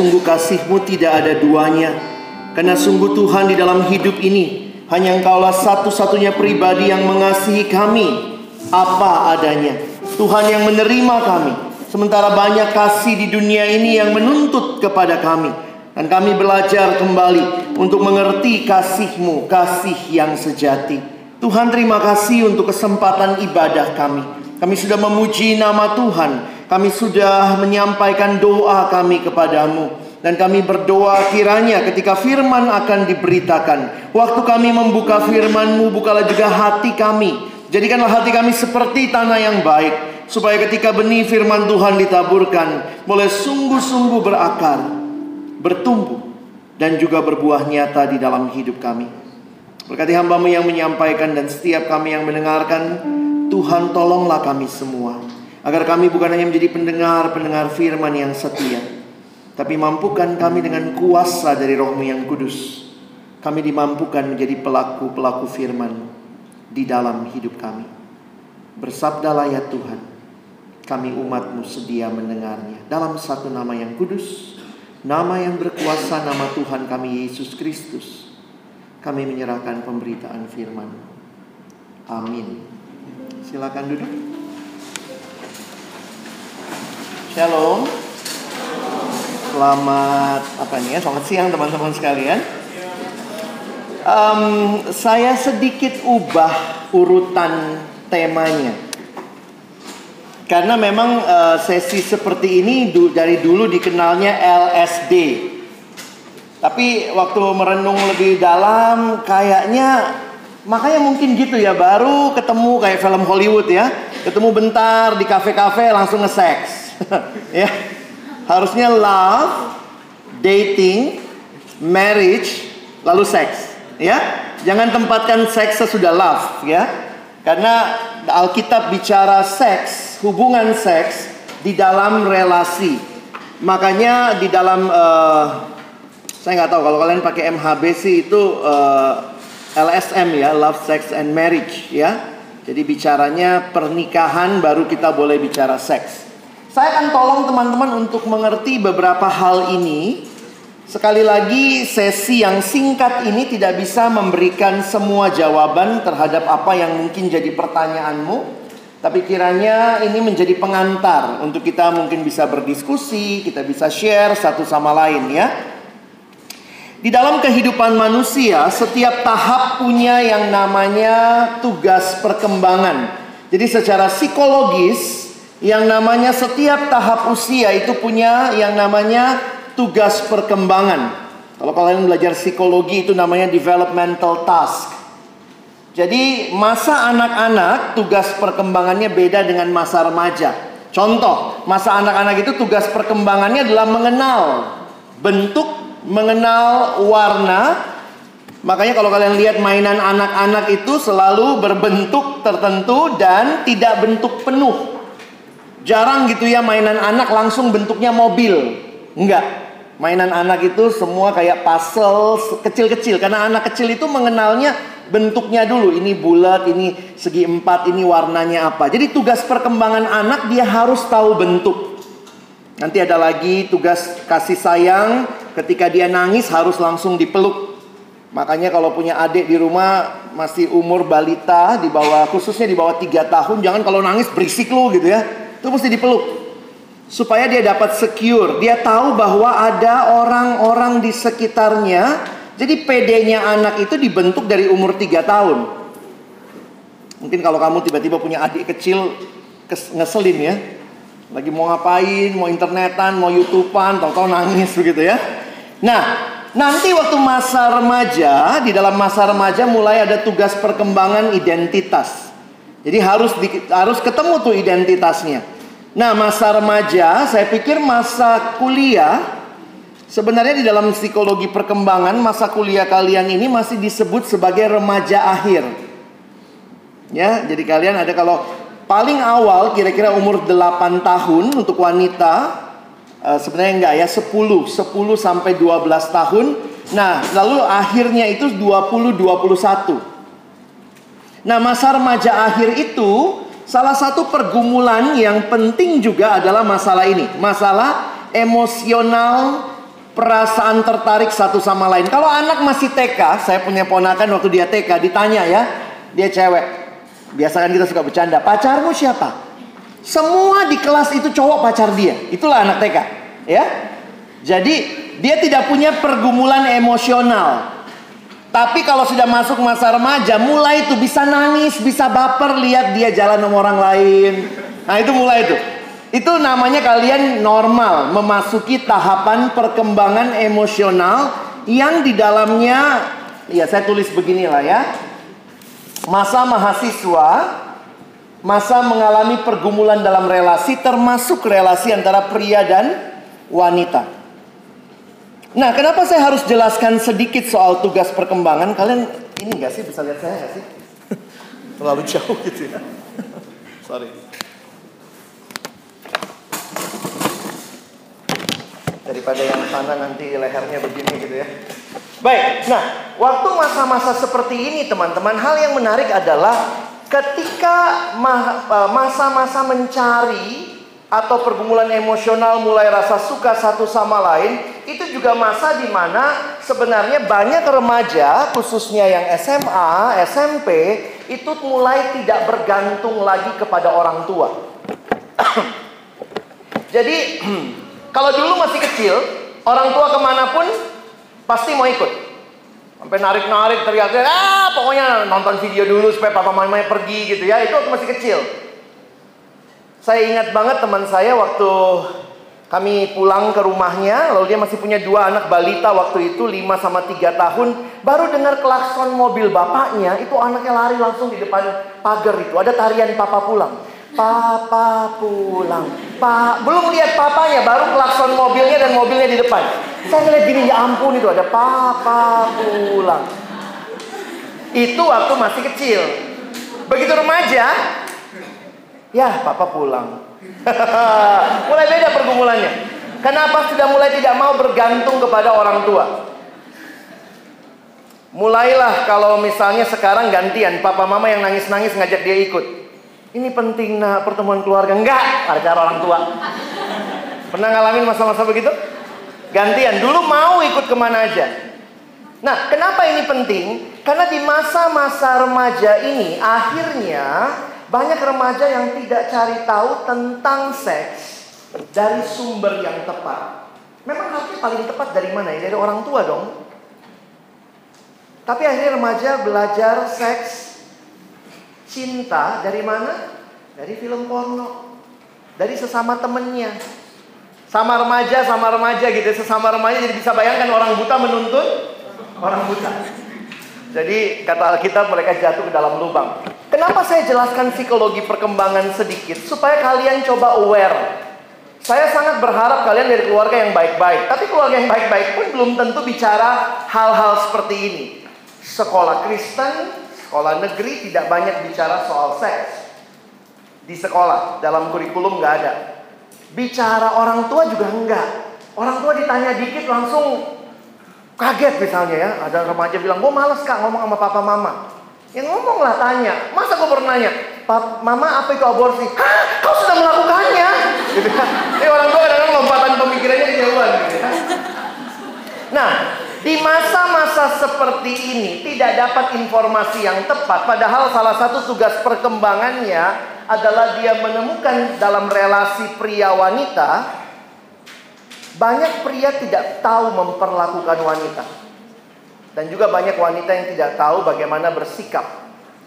sungguh kasihmu tidak ada duanya. Karena sungguh Tuhan di dalam hidup ini, hanya Engkaulah satu-satunya pribadi yang mengasihi kami apa adanya. Tuhan yang menerima kami. Sementara banyak kasih di dunia ini yang menuntut kepada kami. Dan kami belajar kembali untuk mengerti kasihmu, kasih yang sejati. Tuhan terima kasih untuk kesempatan ibadah kami. Kami sudah memuji nama Tuhan. Kami sudah menyampaikan doa kami kepadamu. Dan kami berdoa kiranya ketika firman akan diberitakan. Waktu kami membuka firmanmu, bukalah juga hati kami. Jadikanlah hati kami seperti tanah yang baik. Supaya ketika benih firman Tuhan ditaburkan. Boleh sungguh-sungguh berakar. Bertumbuh. Dan juga berbuah nyata di dalam hidup kami. Berkati hambamu yang menyampaikan dan setiap kami yang mendengarkan. Tuhan tolonglah kami semua. Agar kami bukan hanya menjadi pendengar-pendengar firman yang setia. Tapi mampukan kami dengan kuasa dari rohmu yang kudus. Kami dimampukan menjadi pelaku-pelaku firman di dalam hidup kami. Bersabdalah ya Tuhan. Kami umatmu sedia mendengarnya. Dalam satu nama yang kudus. Nama yang berkuasa nama Tuhan kami Yesus Kristus. Kami menyerahkan pemberitaan firman. Amin. Silakan duduk. Shalom. Selamat apa nih ya? Selamat siang teman-teman sekalian. Um, saya sedikit ubah urutan temanya. Karena memang uh, sesi seperti ini du dari dulu dikenalnya LSD. Tapi waktu merenung lebih dalam kayaknya makanya mungkin gitu ya baru ketemu kayak film Hollywood ya. Ketemu bentar di kafe-kafe langsung nge-sex. ya. Harusnya love, dating, marriage, lalu seks, ya. Jangan tempatkan seks sesudah love, ya. Karena Alkitab bicara seks, hubungan seks di dalam relasi. Makanya di dalam uh, saya nggak tahu kalau kalian pakai MHBC itu uh, eh, LSM ya, Love, Sex and Marriage ya. Jadi bicaranya pernikahan baru kita boleh bicara seks. Saya akan tolong teman-teman untuk mengerti beberapa hal ini Sekali lagi, sesi yang singkat ini tidak bisa memberikan semua jawaban terhadap apa yang mungkin jadi pertanyaanmu. Tapi kiranya ini menjadi pengantar untuk kita mungkin bisa berdiskusi, kita bisa share satu sama lain ya. Di dalam kehidupan manusia, setiap tahap punya yang namanya tugas perkembangan. Jadi secara psikologis, yang namanya setiap tahap usia itu punya yang namanya tugas perkembangan. Kalau kalian belajar psikologi itu namanya developmental task. Jadi masa anak-anak tugas perkembangannya beda dengan masa remaja. Contoh, masa anak-anak itu tugas perkembangannya adalah mengenal bentuk, mengenal warna. Makanya kalau kalian lihat mainan anak-anak itu selalu berbentuk tertentu dan tidak bentuk penuh. Jarang gitu ya mainan anak langsung bentuknya mobil. Enggak. Mainan anak itu semua kayak puzzle kecil-kecil karena anak kecil itu mengenalnya bentuknya dulu. Ini bulat, ini segi empat, ini warnanya apa. Jadi tugas perkembangan anak dia harus tahu bentuk. Nanti ada lagi tugas kasih sayang ketika dia nangis harus langsung dipeluk. Makanya kalau punya adik di rumah masih umur balita di bawah khususnya di bawah tiga tahun jangan kalau nangis berisik lu gitu ya. Itu mesti dipeluk supaya dia dapat secure. Dia tahu bahwa ada orang-orang di sekitarnya. Jadi PD-nya anak itu dibentuk dari umur 3 tahun. Mungkin kalau kamu tiba-tiba punya adik kecil ngeselin ya. Lagi mau ngapain, mau internetan, mau youtubean, tahu-tahu nangis begitu ya. Nah, nanti waktu masa remaja, di dalam masa remaja mulai ada tugas perkembangan identitas. Jadi harus di, harus ketemu tuh identitasnya. Nah, masa remaja, saya pikir masa kuliah sebenarnya di dalam psikologi perkembangan masa kuliah kalian ini masih disebut sebagai remaja akhir. Ya, jadi kalian ada kalau paling awal kira-kira umur 8 tahun untuk wanita uh, sebenarnya enggak ya 10 10 sampai 12 tahun. Nah, lalu akhirnya itu 20 21. Nah, masa remaja akhir itu Salah satu pergumulan yang penting juga adalah masalah ini, masalah emosional perasaan tertarik satu sama lain. Kalau anak masih TK, saya punya ponakan waktu dia TK ditanya ya, dia cewek. Biasa kan kita suka bercanda, pacarmu siapa? Semua di kelas itu cowok pacar dia. Itulah anak TK, ya. Jadi dia tidak punya pergumulan emosional. Tapi kalau sudah masuk masa remaja, mulai itu bisa nangis, bisa baper lihat dia jalan sama orang lain. Nah itu mulai itu. Itu namanya kalian normal, memasuki tahapan perkembangan emosional yang di dalamnya, ya saya tulis beginilah ya. Masa mahasiswa, masa mengalami pergumulan dalam relasi termasuk relasi antara pria dan wanita. Nah, kenapa saya harus jelaskan sedikit soal tugas perkembangan? Kalian ini gak sih bisa lihat saya gak sih? Terlalu jauh gitu ya. Sorry. Daripada yang sana nanti lehernya begini gitu ya. Baik, nah waktu masa-masa seperti ini teman-teman, hal yang menarik adalah ketika eh, masa-masa mencari atau pergumulan emosional mulai rasa suka satu sama lain itu juga masa di mana sebenarnya banyak remaja khususnya yang SMA, SMP itu mulai tidak bergantung lagi kepada orang tua. Jadi kalau dulu masih kecil orang tua ke mana pun pasti mau ikut. Sampai narik-narik teriak-teriak, ah pokoknya nonton video dulu supaya papa mamanya pergi gitu ya. Itu waktu masih kecil. Saya ingat banget teman saya waktu Kami pulang ke rumahnya, lalu dia masih punya dua anak balita waktu itu, lima sama tiga tahun. Baru dengar klakson mobil bapaknya, itu anaknya lari langsung di depan pagar itu. Ada tarian papa pulang. Papa pulang. Pa belum lihat papanya, baru klakson mobilnya dan mobilnya di depan. Saya ngeliat gini, ya ampun itu ada papa pulang. Itu waktu masih kecil. Begitu remaja, ya papa pulang. mulai beda pergumulannya. Kenapa sudah mulai tidak mau bergantung kepada orang tua? Mulailah kalau misalnya sekarang gantian papa mama yang nangis-nangis ngajak dia ikut. Ini penting nah pertemuan keluarga. Enggak, ada cara orang tua. Pernah ngalamin masa-masa begitu? Gantian, dulu mau ikut ke mana aja. Nah, kenapa ini penting? Karena di masa-masa remaja ini akhirnya banyak remaja yang tidak cari tahu tentang seks dari sumber yang tepat. Memang harusnya paling tepat dari mana ya? Dari orang tua dong. Tapi akhirnya remaja belajar seks cinta dari mana? Dari film porno. Dari sesama temennya. Sama remaja, sama remaja gitu. Sesama remaja jadi bisa bayangkan orang buta menuntut orang buta. Jadi kata Alkitab mereka jatuh ke dalam lubang. Kenapa saya jelaskan psikologi perkembangan sedikit? Supaya kalian coba aware. Saya sangat berharap kalian dari keluarga yang baik-baik. Tapi keluarga yang baik-baik pun belum tentu bicara hal-hal seperti ini. Sekolah Kristen, sekolah negeri tidak banyak bicara soal seks. Di sekolah, dalam kurikulum nggak ada. Bicara orang tua juga enggak. Orang tua ditanya dikit langsung kaget misalnya ya. Ada remaja bilang, gue males kak ngomong sama papa mama. Ya ngomonglah tanya. Masa gue pernah nanya, mama apa itu aborsi? Hah, kau sudah melakukannya? Gitu. Ini orang tua kadang-kadang lompatan pemikirannya kejauhan gitu ya. Nah, di masa-masa seperti ini tidak dapat informasi yang tepat. Padahal salah satu tugas perkembangannya adalah dia menemukan dalam relasi pria wanita. Banyak pria tidak tahu memperlakukan wanita. Dan juga banyak wanita yang tidak tahu bagaimana bersikap.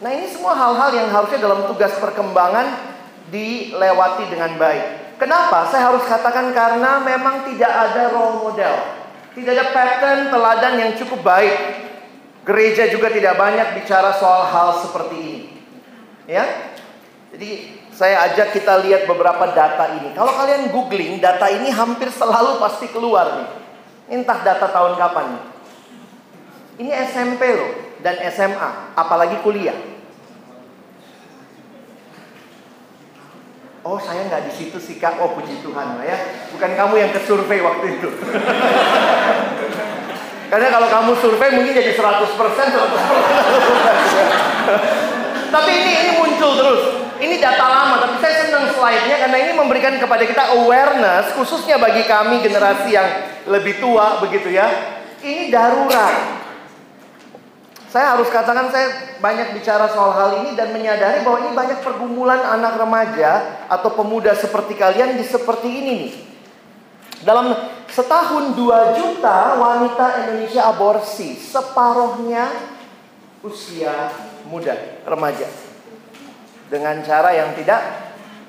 Nah ini semua hal-hal yang harusnya dalam tugas perkembangan dilewati dengan baik. Kenapa? Saya harus katakan karena memang tidak ada role model. Tidak ada pattern teladan yang cukup baik. Gereja juga tidak banyak bicara soal hal seperti ini. Ya. Jadi saya ajak kita lihat beberapa data ini. Kalau kalian googling, data ini hampir selalu pasti keluar nih. Entah data tahun kapan nih. Ini SMP loh dan SMA, apalagi kuliah. Oh saya nggak di situ sih kak, oh puji Tuhan lah ya. Bukan kamu yang ke survei waktu itu. Karena kalau kamu survei mungkin jadi 100%, 100%. tapi ini ini muncul terus. Ini data lama, tapi saya senang slide-nya karena ini memberikan kepada kita awareness, khususnya bagi kami generasi yang lebih tua begitu ya. Ini darurat. Saya harus katakan saya banyak bicara soal hal ini dan menyadari bahwa ini banyak pergumulan anak remaja atau pemuda seperti kalian di seperti ini nih. Dalam setahun 2 juta wanita Indonesia aborsi, separuhnya usia muda, remaja. Dengan cara yang tidak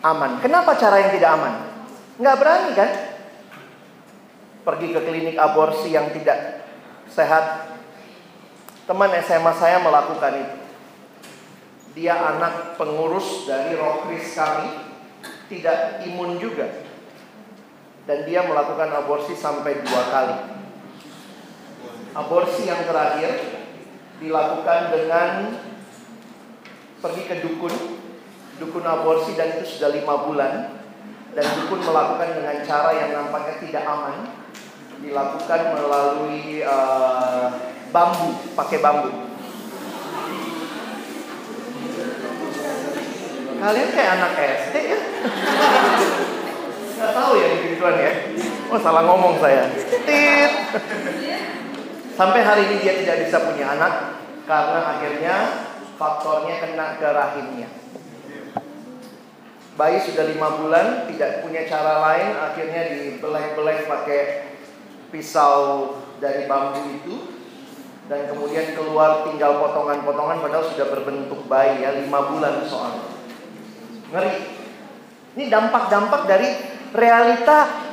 aman. Kenapa cara yang tidak aman? Nggak berani kan? Pergi ke klinik aborsi yang tidak sehat, Teman SMA saya melakukan itu. Dia anak pengurus dari Rokris kami, tidak imun juga. Dan dia melakukan aborsi sampai dua kali. Aborsi yang terakhir dilakukan dengan pergi ke dukun, dukun aborsi dan itu sudah lima bulan. Dan dukun melakukan dengan cara yang nampaknya tidak aman, dilakukan melalui uh, bambu, pakai bambu. Kalian kayak anak SD ya? Gak tahu ya begituan ya. Oh salah ngomong saya. Tit. Sampai hari ini dia tidak bisa punya anak karena akhirnya faktornya kena ke rahimnya. Bayi sudah lima bulan, tidak punya cara lain, akhirnya dibelek-belek pakai pisau dari bambu itu dan kemudian keluar tinggal potongan-potongan padahal sudah berbentuk bayi ya lima bulan soalnya ngeri ini dampak-dampak dari realita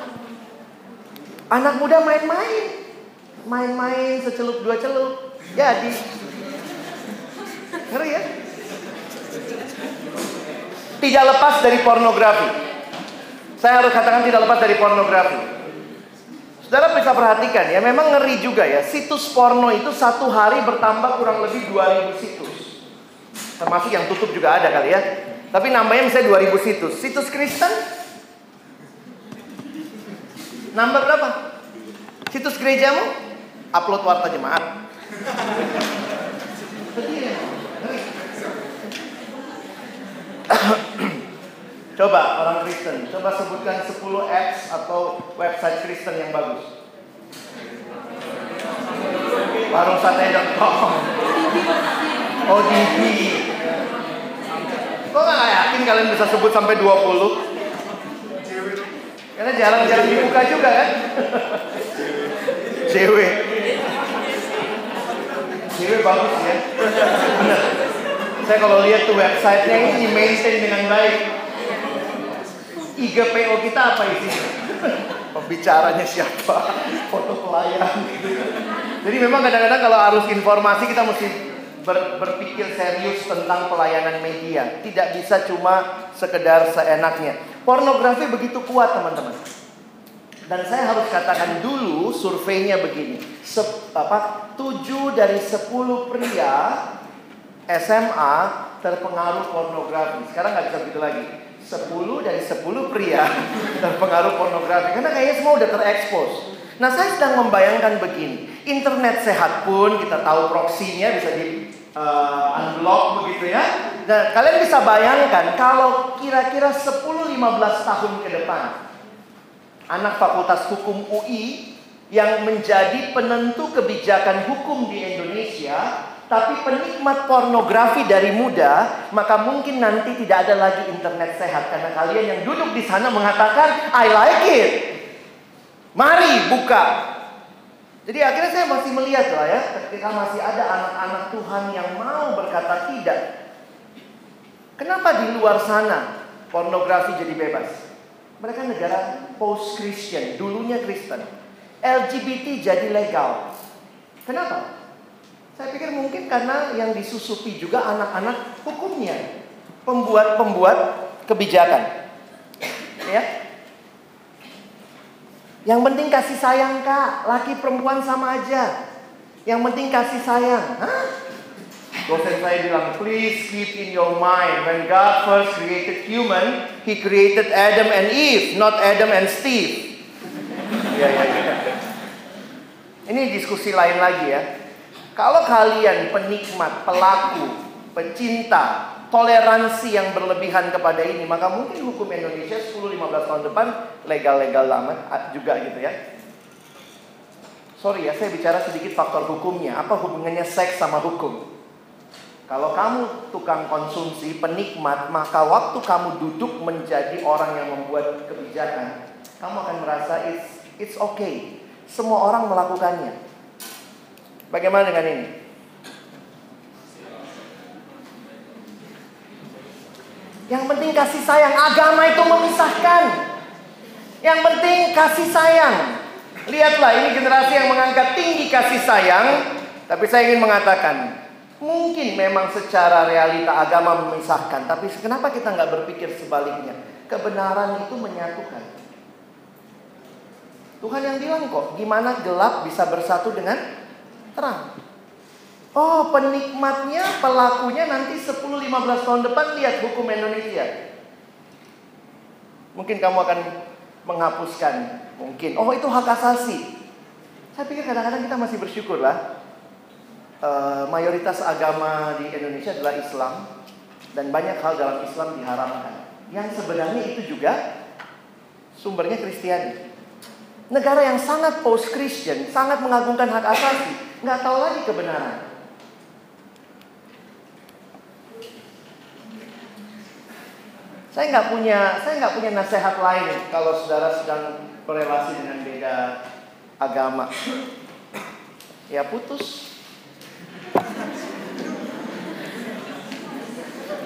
Anak muda main-main. Main-main secelup dua celup. Jadi. Ngeri ya? Tidak lepas dari pornografi. Saya harus katakan tidak lepas dari pornografi. Saudara bisa perhatikan ya, memang ngeri juga ya. Situs porno itu satu hari bertambah kurang lebih 2000 situs. Termasuk yang tutup juga ada kali ya. Tapi nambahnya misalnya 2000 situs. Situs Kristen Nambah berapa? Situs gerejamu? Upload warta jemaat. Coba orang Kristen, coba sebutkan 10 apps atau website Kristen yang bagus. Warungsate.com ODB Kok gak yakin kalian bisa sebut sampai 20? Karena jarang-jarang dibuka juga kan. CW. CW bagus ya. Saya kalau lihat tuh websitenya ini maintain dengan baik. IGPO kita apa isinya? Pembicaranya siapa? Foto pelayan gitu. Jadi memang kadang-kadang kalau arus informasi kita mesti ber, berpikir serius tentang pelayanan media. Tidak bisa cuma sekedar seenaknya. Pornografi begitu kuat teman-teman. Dan saya harus katakan dulu surveinya begini. Sep, apa, 7 dari 10 pria SMA terpengaruh pornografi. Sekarang nggak bisa begitu lagi. 10 dari 10 pria terpengaruh pornografi. Karena kayaknya semua udah terekspos. Nah saya sedang membayangkan begini. Internet sehat pun kita tahu proksinya bisa di uh, unblock begitu ya. Nah, kalian bisa bayangkan kalau kira-kira 10-15 tahun ke depan anak Fakultas Hukum UI yang menjadi penentu kebijakan hukum di Indonesia tapi penikmat pornografi dari muda, maka mungkin nanti tidak ada lagi internet sehat karena kalian yang duduk di sana mengatakan I like it. Mari buka jadi akhirnya saya masih melihat lah ya, ketika masih ada anak-anak Tuhan yang mau berkata tidak. Kenapa di luar sana pornografi jadi bebas? Mereka negara post-Christian, dulunya Kristen. LGBT jadi legal. Kenapa? Saya pikir mungkin karena yang disusupi juga anak-anak hukumnya. Pembuat-pembuat kebijakan. Ya, yang penting kasih sayang kak, laki perempuan sama aja. Yang penting kasih sayang. Hah? Dosen saya bilang, please keep in your mind when God first created human, He created Adam and Eve, not Adam and Steve. ya, ya, ya. Ini diskusi lain lagi ya. Kalau kalian penikmat, pelaku, pecinta, toleransi yang berlebihan kepada ini, maka mungkin hukum Indonesia 10-15 tahun depan legal-legal lama juga gitu ya. Sorry ya, saya bicara sedikit faktor hukumnya. Apa hubungannya seks sama hukum? Kalau kamu tukang konsumsi, penikmat, maka waktu kamu duduk menjadi orang yang membuat kebijakan, kamu akan merasa it's, it's okay. Semua orang melakukannya. Bagaimana dengan ini? Yang penting kasih sayang. Agama itu memisahkan. Yang penting kasih sayang. Lihatlah ini generasi yang mengangkat tinggi kasih sayang. Tapi saya ingin mengatakan. Mungkin memang secara realita agama memisahkan. Tapi kenapa kita nggak berpikir sebaliknya? Kebenaran itu menyatukan. Tuhan yang bilang kok, gimana gelap bisa bersatu dengan terang. Oh penikmatnya, pelakunya nanti 10-15 tahun depan lihat hukum Indonesia. Mungkin kamu akan menghapuskan. Mungkin. Oh itu hak asasi. Saya pikir kadang-kadang kita masih bersyukur lah. E, mayoritas agama di Indonesia adalah Islam. Dan banyak hal dalam Islam diharamkan. Yang sebenarnya itu juga sumbernya Kristiani. Negara yang sangat post-Christian, sangat mengagungkan hak asasi, nggak tahu lagi kebenaran. Saya nggak punya, saya nggak punya nasihat lain kalau saudara sedang berrelasi dengan beda agama. Ya putus.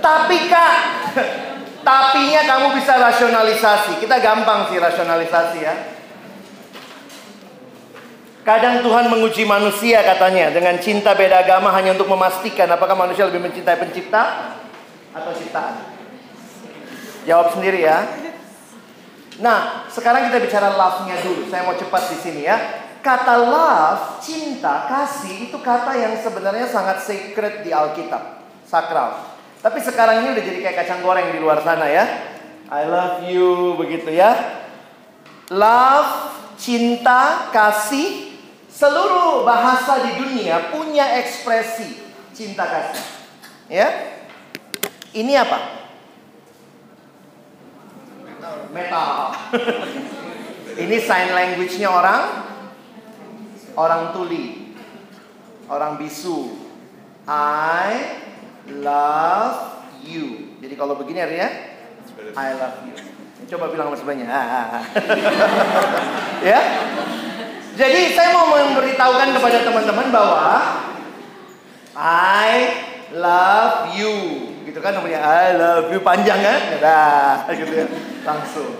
Tapi kak, tapinya kamu bisa rasionalisasi. Kita gampang sih rasionalisasi ya. Kadang Tuhan menguji manusia katanya dengan cinta beda agama hanya untuk memastikan apakah manusia lebih mencintai pencipta atau ciptaan. Jawab sendiri ya. Nah, sekarang kita bicara love-nya dulu. Saya mau cepat di sini ya. Kata love, cinta, kasih itu kata yang sebenarnya sangat sacred di Alkitab, sakral. Tapi sekarang ini udah jadi kayak kacang goreng di luar sana ya. I love you begitu ya. Love, cinta, kasih, seluruh bahasa di dunia punya ekspresi cinta kasih. Ya. Ini apa? Metal. Ini sign language-nya orang orang tuli. Orang bisu. I love you. Jadi kalau begini artinya I love you. Coba bilang sama sebelahnya. ya. Jadi saya mau memberitahukan kepada teman-teman bahwa I love you. Gitu kan namanya I love you panjang kan? Nah, gitu ya. Langsung.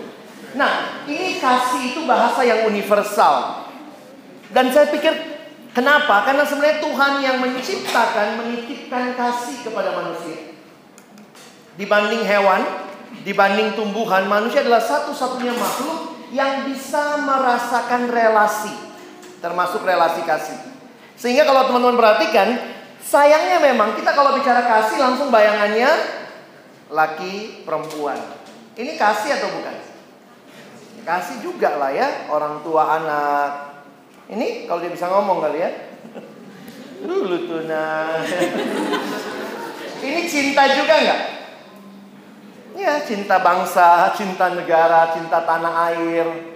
Nah, ini kasih itu bahasa yang universal. Dan saya pikir Kenapa? Karena sebenarnya Tuhan yang menciptakan, menitipkan kasih kepada manusia. Dibanding hewan, dibanding tumbuhan, manusia adalah satu-satunya makhluk yang bisa merasakan relasi, termasuk relasi kasih. Sehingga kalau teman-teman perhatikan, sayangnya memang kita kalau bicara kasih langsung bayangannya laki perempuan. Ini kasih atau bukan? Kasih juga lah ya, orang tua anak, ini kalau dia bisa ngomong kali ya. Dulu tuh nah. Ini cinta juga nggak? Ya, cinta bangsa, cinta negara, cinta tanah air.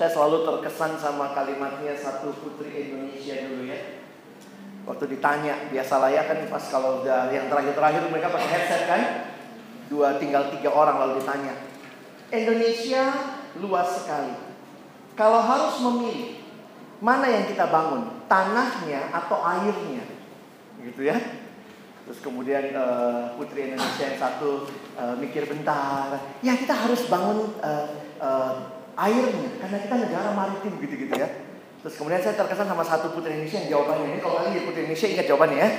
Saya selalu terkesan sama kalimatnya satu putri Indonesia dulu ya. Waktu ditanya, biasalah ya kan pas kalau udah yang terakhir-terakhir mereka pakai headset kan. Dua tinggal tiga orang lalu ditanya. Indonesia luas sekali. Kalau harus memilih Mana yang kita bangun? Tanahnya atau airnya? Gitu ya. Terus kemudian uh, putri Indonesia yang satu uh, mikir bentar, ya kita harus bangun uh, airnya karena kita negara maritim gitu-gitu ya. Terus kemudian saya terkesan sama satu putri Indonesia yang jawabannya ini kalau jadi putri Indonesia ingat jawabannya ya.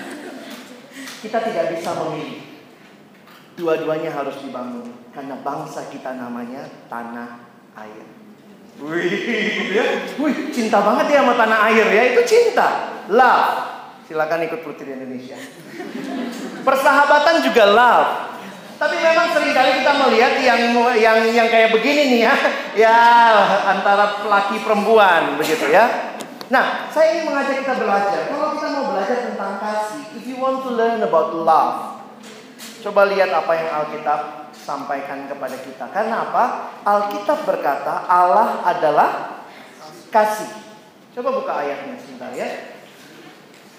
kita tidak bisa memilih. Dua-duanya harus dibangun karena bangsa kita namanya tanah air. Wih, gitu ya. Wih, cinta banget ya sama tanah air ya. Itu cinta. Love. Silakan ikut Putri Indonesia. Persahabatan juga love. Tapi memang sering kali kita melihat yang yang yang kayak begini nih ya. Ya, antara laki perempuan begitu ya. Nah, saya ingin mengajak kita belajar. Kalau kita mau belajar tentang kasih, if you want to learn about love, coba lihat apa yang Alkitab sampaikan kepada kita. Karena apa? Alkitab berkata Allah adalah kasih. Coba buka ayatnya sebentar ya.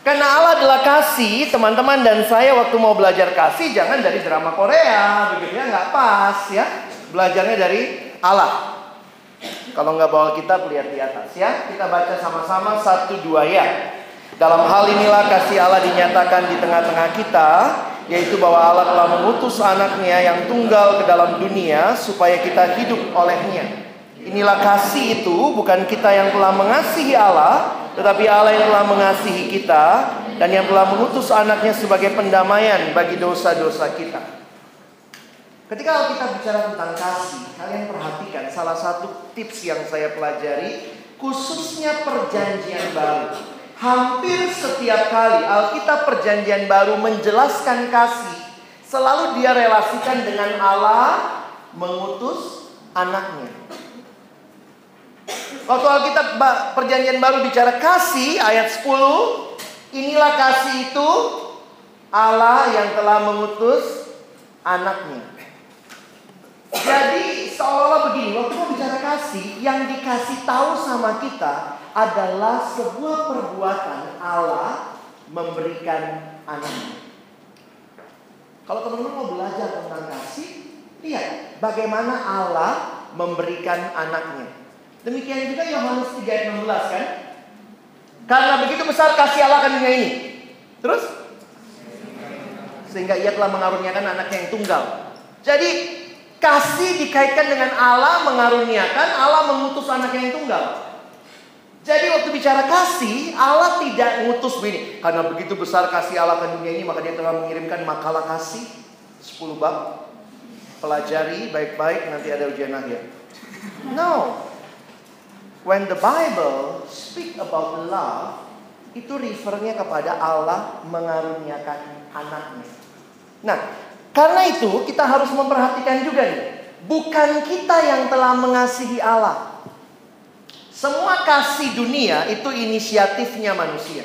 Karena Allah adalah kasih, teman-teman dan saya waktu mau belajar kasih jangan dari drama Korea, begitu ya, nggak pas ya. Belajarnya dari Allah. Kalau nggak bawa kita lihat di atas ya. Kita baca sama-sama satu dua ya. Dalam hal inilah kasih Allah dinyatakan di tengah-tengah kita yaitu bahwa Allah telah mengutus anaknya yang tunggal ke dalam dunia supaya kita hidup olehnya. Inilah kasih itu bukan kita yang telah mengasihi Allah, tetapi Allah yang telah mengasihi kita dan yang telah mengutus anaknya sebagai pendamaian bagi dosa-dosa kita. Ketika kita bicara tentang kasih, kalian perhatikan salah satu tips yang saya pelajari khususnya perjanjian baru. Hampir setiap kali Alkitab Perjanjian Baru menjelaskan kasih, selalu dia relasikan dengan Allah mengutus anaknya. Waktu Alkitab Perjanjian Baru bicara kasih ayat 10, inilah kasih itu Allah yang telah mengutus anaknya. Jadi seolah-olah begini, waktu kita bicara kasih, yang dikasih tahu sama kita adalah sebuah perbuatan Allah memberikan anaknya. Kalau teman-teman mau belajar tentang kasih, lihat bagaimana Allah memberikan anaknya. Demikian juga Yohanes 3 ayat 16 kan? Karena begitu besar kasih Allah akan dunia ini. Terus? Sehingga ia telah mengaruniakan anaknya yang tunggal. Jadi kasih dikaitkan dengan Allah mengaruniakan, Allah mengutus anaknya yang tunggal. Jadi waktu bicara kasih, Allah tidak ngutus begini. Karena begitu besar kasih Allah ke dunia ini, maka dia telah mengirimkan makalah kasih 10 bab. Pelajari baik-baik, nanti ada ujian akhir. No. When the Bible speak about love, itu refernya kepada Allah mengaruniakan anaknya. Nah, karena itu kita harus memperhatikan juga nih. Bukan kita yang telah mengasihi Allah. Semua kasih dunia itu inisiatifnya manusia.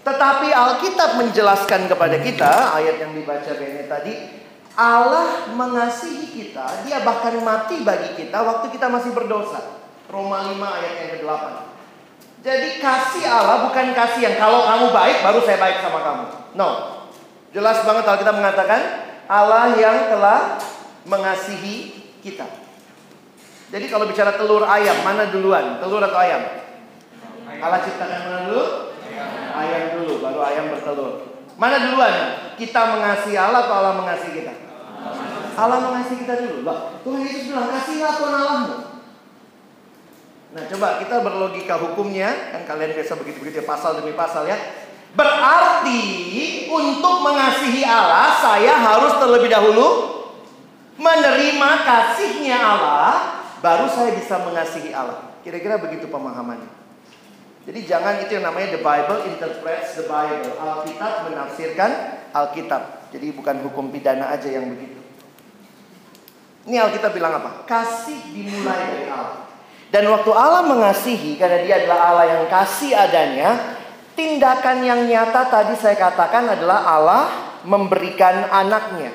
Tetapi Alkitab menjelaskan kepada kita, ayat yang dibaca Bene tadi, Allah mengasihi kita, dia bahkan mati bagi kita waktu kita masih berdosa. Roma 5 ayat yang ke-8. Jadi kasih Allah bukan kasih yang kalau kamu baik baru saya baik sama kamu. No. Jelas banget Alkitab mengatakan Allah yang telah mengasihi kita. Jadi kalau bicara telur ayam, mana duluan? Telur atau ayam? Allah ciptakan mana dulu? Ayam dulu, baru ayam bertelur. Mana duluan? Kita mengasihi Allah atau Allah mengasihi kita? Allah mengasihi kita dulu. Tuhan Yesus bilang, kasihlah Tuhan Allahmu. Nah, coba kita berlogika hukumnya, kan kalian biasa begitu-begitu ya, pasal demi pasal ya. Berarti untuk mengasihi Allah, saya harus terlebih dahulu menerima kasihnya Allah, baru saya bisa mengasihi Allah. Kira-kira begitu pemahamannya. Jadi jangan itu yang namanya the Bible interprets the Bible. Alkitab menafsirkan Alkitab. Jadi bukan hukum pidana aja yang begitu. Ini Alkitab bilang apa? Kasih dimulai dari Allah. Dan waktu Allah mengasihi karena dia adalah Allah yang kasih adanya, tindakan yang nyata tadi saya katakan adalah Allah memberikan anaknya.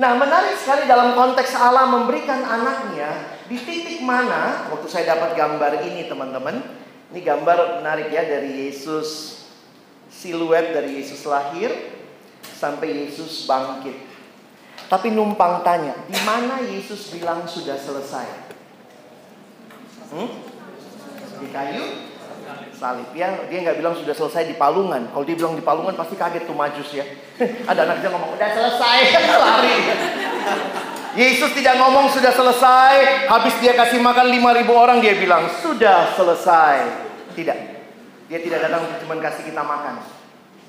Nah, menarik sekali dalam konteks Allah memberikan anaknya di titik mana waktu saya dapat gambar ini teman-teman, ini gambar menarik ya dari Yesus siluet dari Yesus lahir sampai Yesus bangkit. Tapi numpang tanya, di mana Yesus bilang sudah selesai? Hmm? Di kayu salib ya. Dia nggak bilang sudah selesai di palungan. Kalau dia bilang di palungan pasti kaget tuh majus ya. Ada anak kecil ngomong udah selesai lari. Yesus tidak ngomong sudah selesai, habis dia kasih makan 5000 orang dia bilang sudah selesai. Tidak. Dia tidak datang cuma kasih kita makan.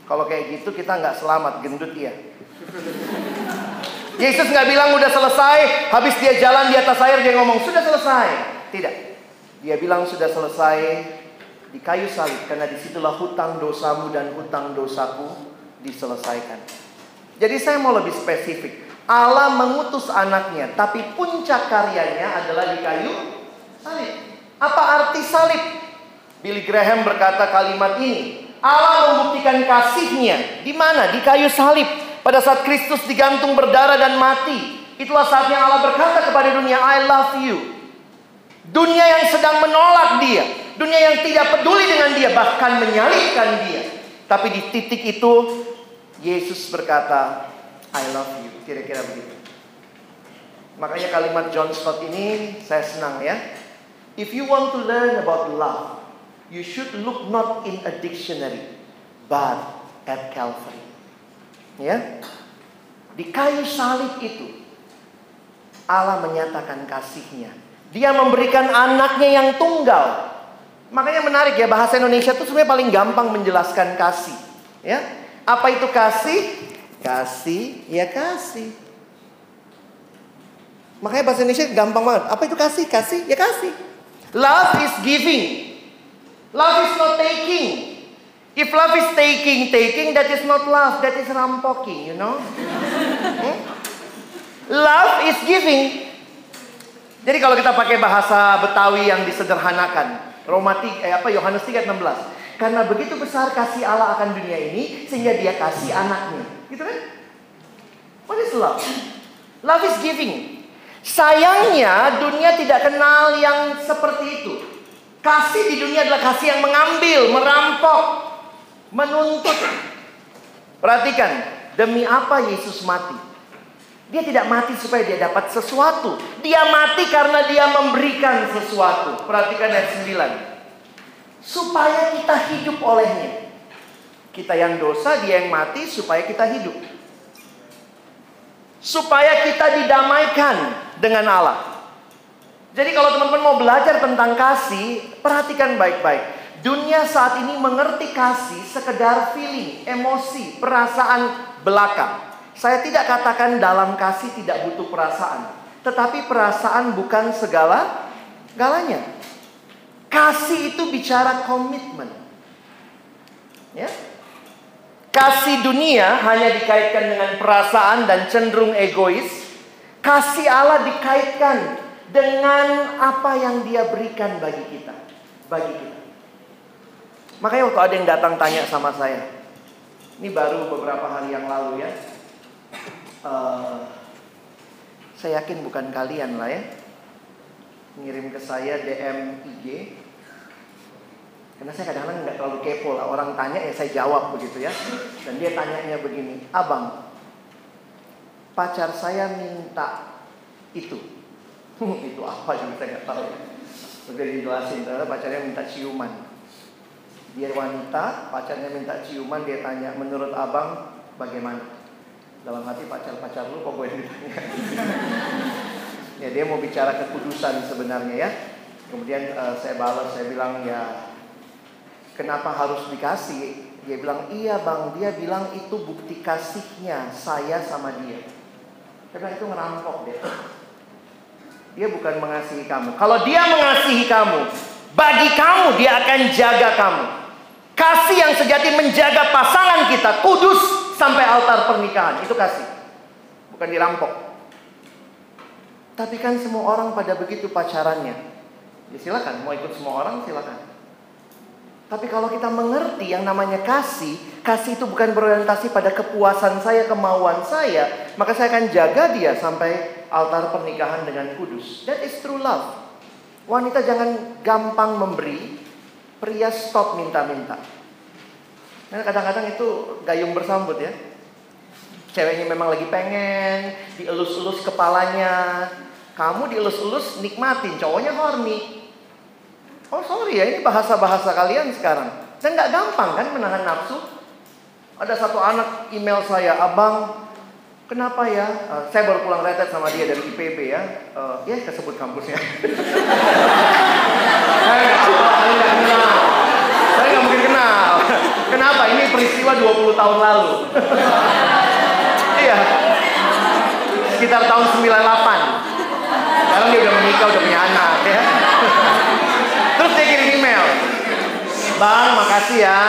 Kalau kayak gitu kita nggak selamat, gendut dia. Yesus nggak bilang udah selesai, habis dia jalan di atas air dia ngomong sudah selesai. Tidak. Dia bilang sudah selesai di kayu salib karena di situlah hutang dosamu dan hutang dosaku diselesaikan. Jadi saya mau lebih spesifik. Allah mengutus anaknya, tapi puncak karyanya adalah di kayu salib. Apa arti salib? Billy Graham berkata kalimat ini. Allah membuktikan kasihnya di mana? Di kayu salib. Pada saat Kristus digantung berdarah dan mati. Itulah saatnya Allah berkata kepada dunia, I love you. Dunia yang sedang menolak dia. Dunia yang tidak peduli dengan dia. Bahkan menyalibkan dia. Tapi di titik itu, Yesus berkata, I love you. Kira-kira begitu. Makanya kalimat John Stott ini saya senang ya. If you want to learn about love, you should look not in a dictionary, but at Calvary. Ya. Di kayu salib itu Allah menyatakan kasihnya. Dia memberikan anaknya yang tunggal. Makanya menarik ya bahasa Indonesia itu sebenarnya paling gampang menjelaskan kasih. Ya. Apa itu kasih? Kasih, ya kasih. Makanya bahasa Indonesia gampang banget. Apa itu kasih? Kasih, ya kasih. Love is giving. Love is not taking. If love is taking, taking, that is not love. That is rampoking, you know. Hmm? Love is giving. Jadi kalau kita pakai bahasa Betawi yang disederhanakan, Roma 3, eh, apa Yohanes 3:16. Karena begitu besar kasih Allah akan dunia ini sehingga dia kasih anaknya. Gitu kan? What is love? Love is giving. Sayangnya dunia tidak kenal yang seperti itu. Kasih di dunia adalah kasih yang mengambil, merampok, menuntut. Perhatikan, demi apa Yesus mati? Dia tidak mati supaya dia dapat sesuatu. Dia mati karena dia memberikan sesuatu. Perhatikan ayat 9 supaya kita hidup olehnya. Kita yang dosa, dia yang mati supaya kita hidup. Supaya kita didamaikan dengan Allah. Jadi kalau teman-teman mau belajar tentang kasih, perhatikan baik-baik. Dunia saat ini mengerti kasih sekedar feeling, emosi, perasaan belaka. Saya tidak katakan dalam kasih tidak butuh perasaan. Tetapi perasaan bukan segala galanya. Kasih itu bicara komitmen. Ya. Kasih dunia hanya dikaitkan dengan perasaan dan cenderung egois. Kasih Allah dikaitkan dengan apa yang dia berikan bagi kita. Bagi kita. Makanya waktu ada yang datang tanya sama saya. Ini baru beberapa hari yang lalu ya. Uh, saya yakin bukan kalian lah ya. Ngirim ke saya DM IG. Karena saya kadang-kadang nggak terlalu kepo lah. Orang tanya ya saya jawab begitu ya. Dan dia tanyanya begini. Abang, pacar saya minta itu itu apa juga saya nggak tahu. Udah dijelasin, ternyata pacarnya minta ciuman. Dia wanita, pacarnya minta ciuman, dia tanya, menurut abang bagaimana? Dalam hati pacar-pacar lu kok gue ditanya? ya dia mau bicara kekudusan sebenarnya ya. Kemudian uh, saya balas, saya bilang ya kenapa harus dikasih? Dia bilang iya bang, dia bilang itu bukti kasihnya saya sama dia. Karena itu ngerampok deh. Dia bukan mengasihi kamu. Kalau dia mengasihi kamu, bagi kamu dia akan jaga kamu. Kasih yang sejati menjaga pasangan kita kudus sampai altar pernikahan. Itu kasih. Bukan dirampok. Tapi kan semua orang pada begitu pacarannya. Ya silakan, mau ikut semua orang silakan. Tapi kalau kita mengerti yang namanya kasih, kasih itu bukan berorientasi pada kepuasan saya, kemauan saya, maka saya akan jaga dia sampai altar pernikahan dengan kudus. That is true love. Wanita jangan gampang memberi, pria stop minta-minta. Nah, kadang-kadang itu gayung bersambut ya. Ceweknya memang lagi pengen, dielus-elus kepalanya. Kamu dielus-elus nikmatin, cowoknya horny. Oh sorry ya, ini bahasa-bahasa kalian sekarang. Dan nggak gampang kan menahan nafsu. Ada satu anak email saya, abang, kenapa ya? Uh, saya baru pulang retet sama dia dari IPB ya. Uh, ya sebut kampusnya. saya mungkin kenal. Kenapa? Ini peristiwa 20 tahun lalu. iya. Sekitar tahun 98. Sekarang dia udah menikah, udah punya anak ya. Terus dia kirim email. Bang, makasih ya.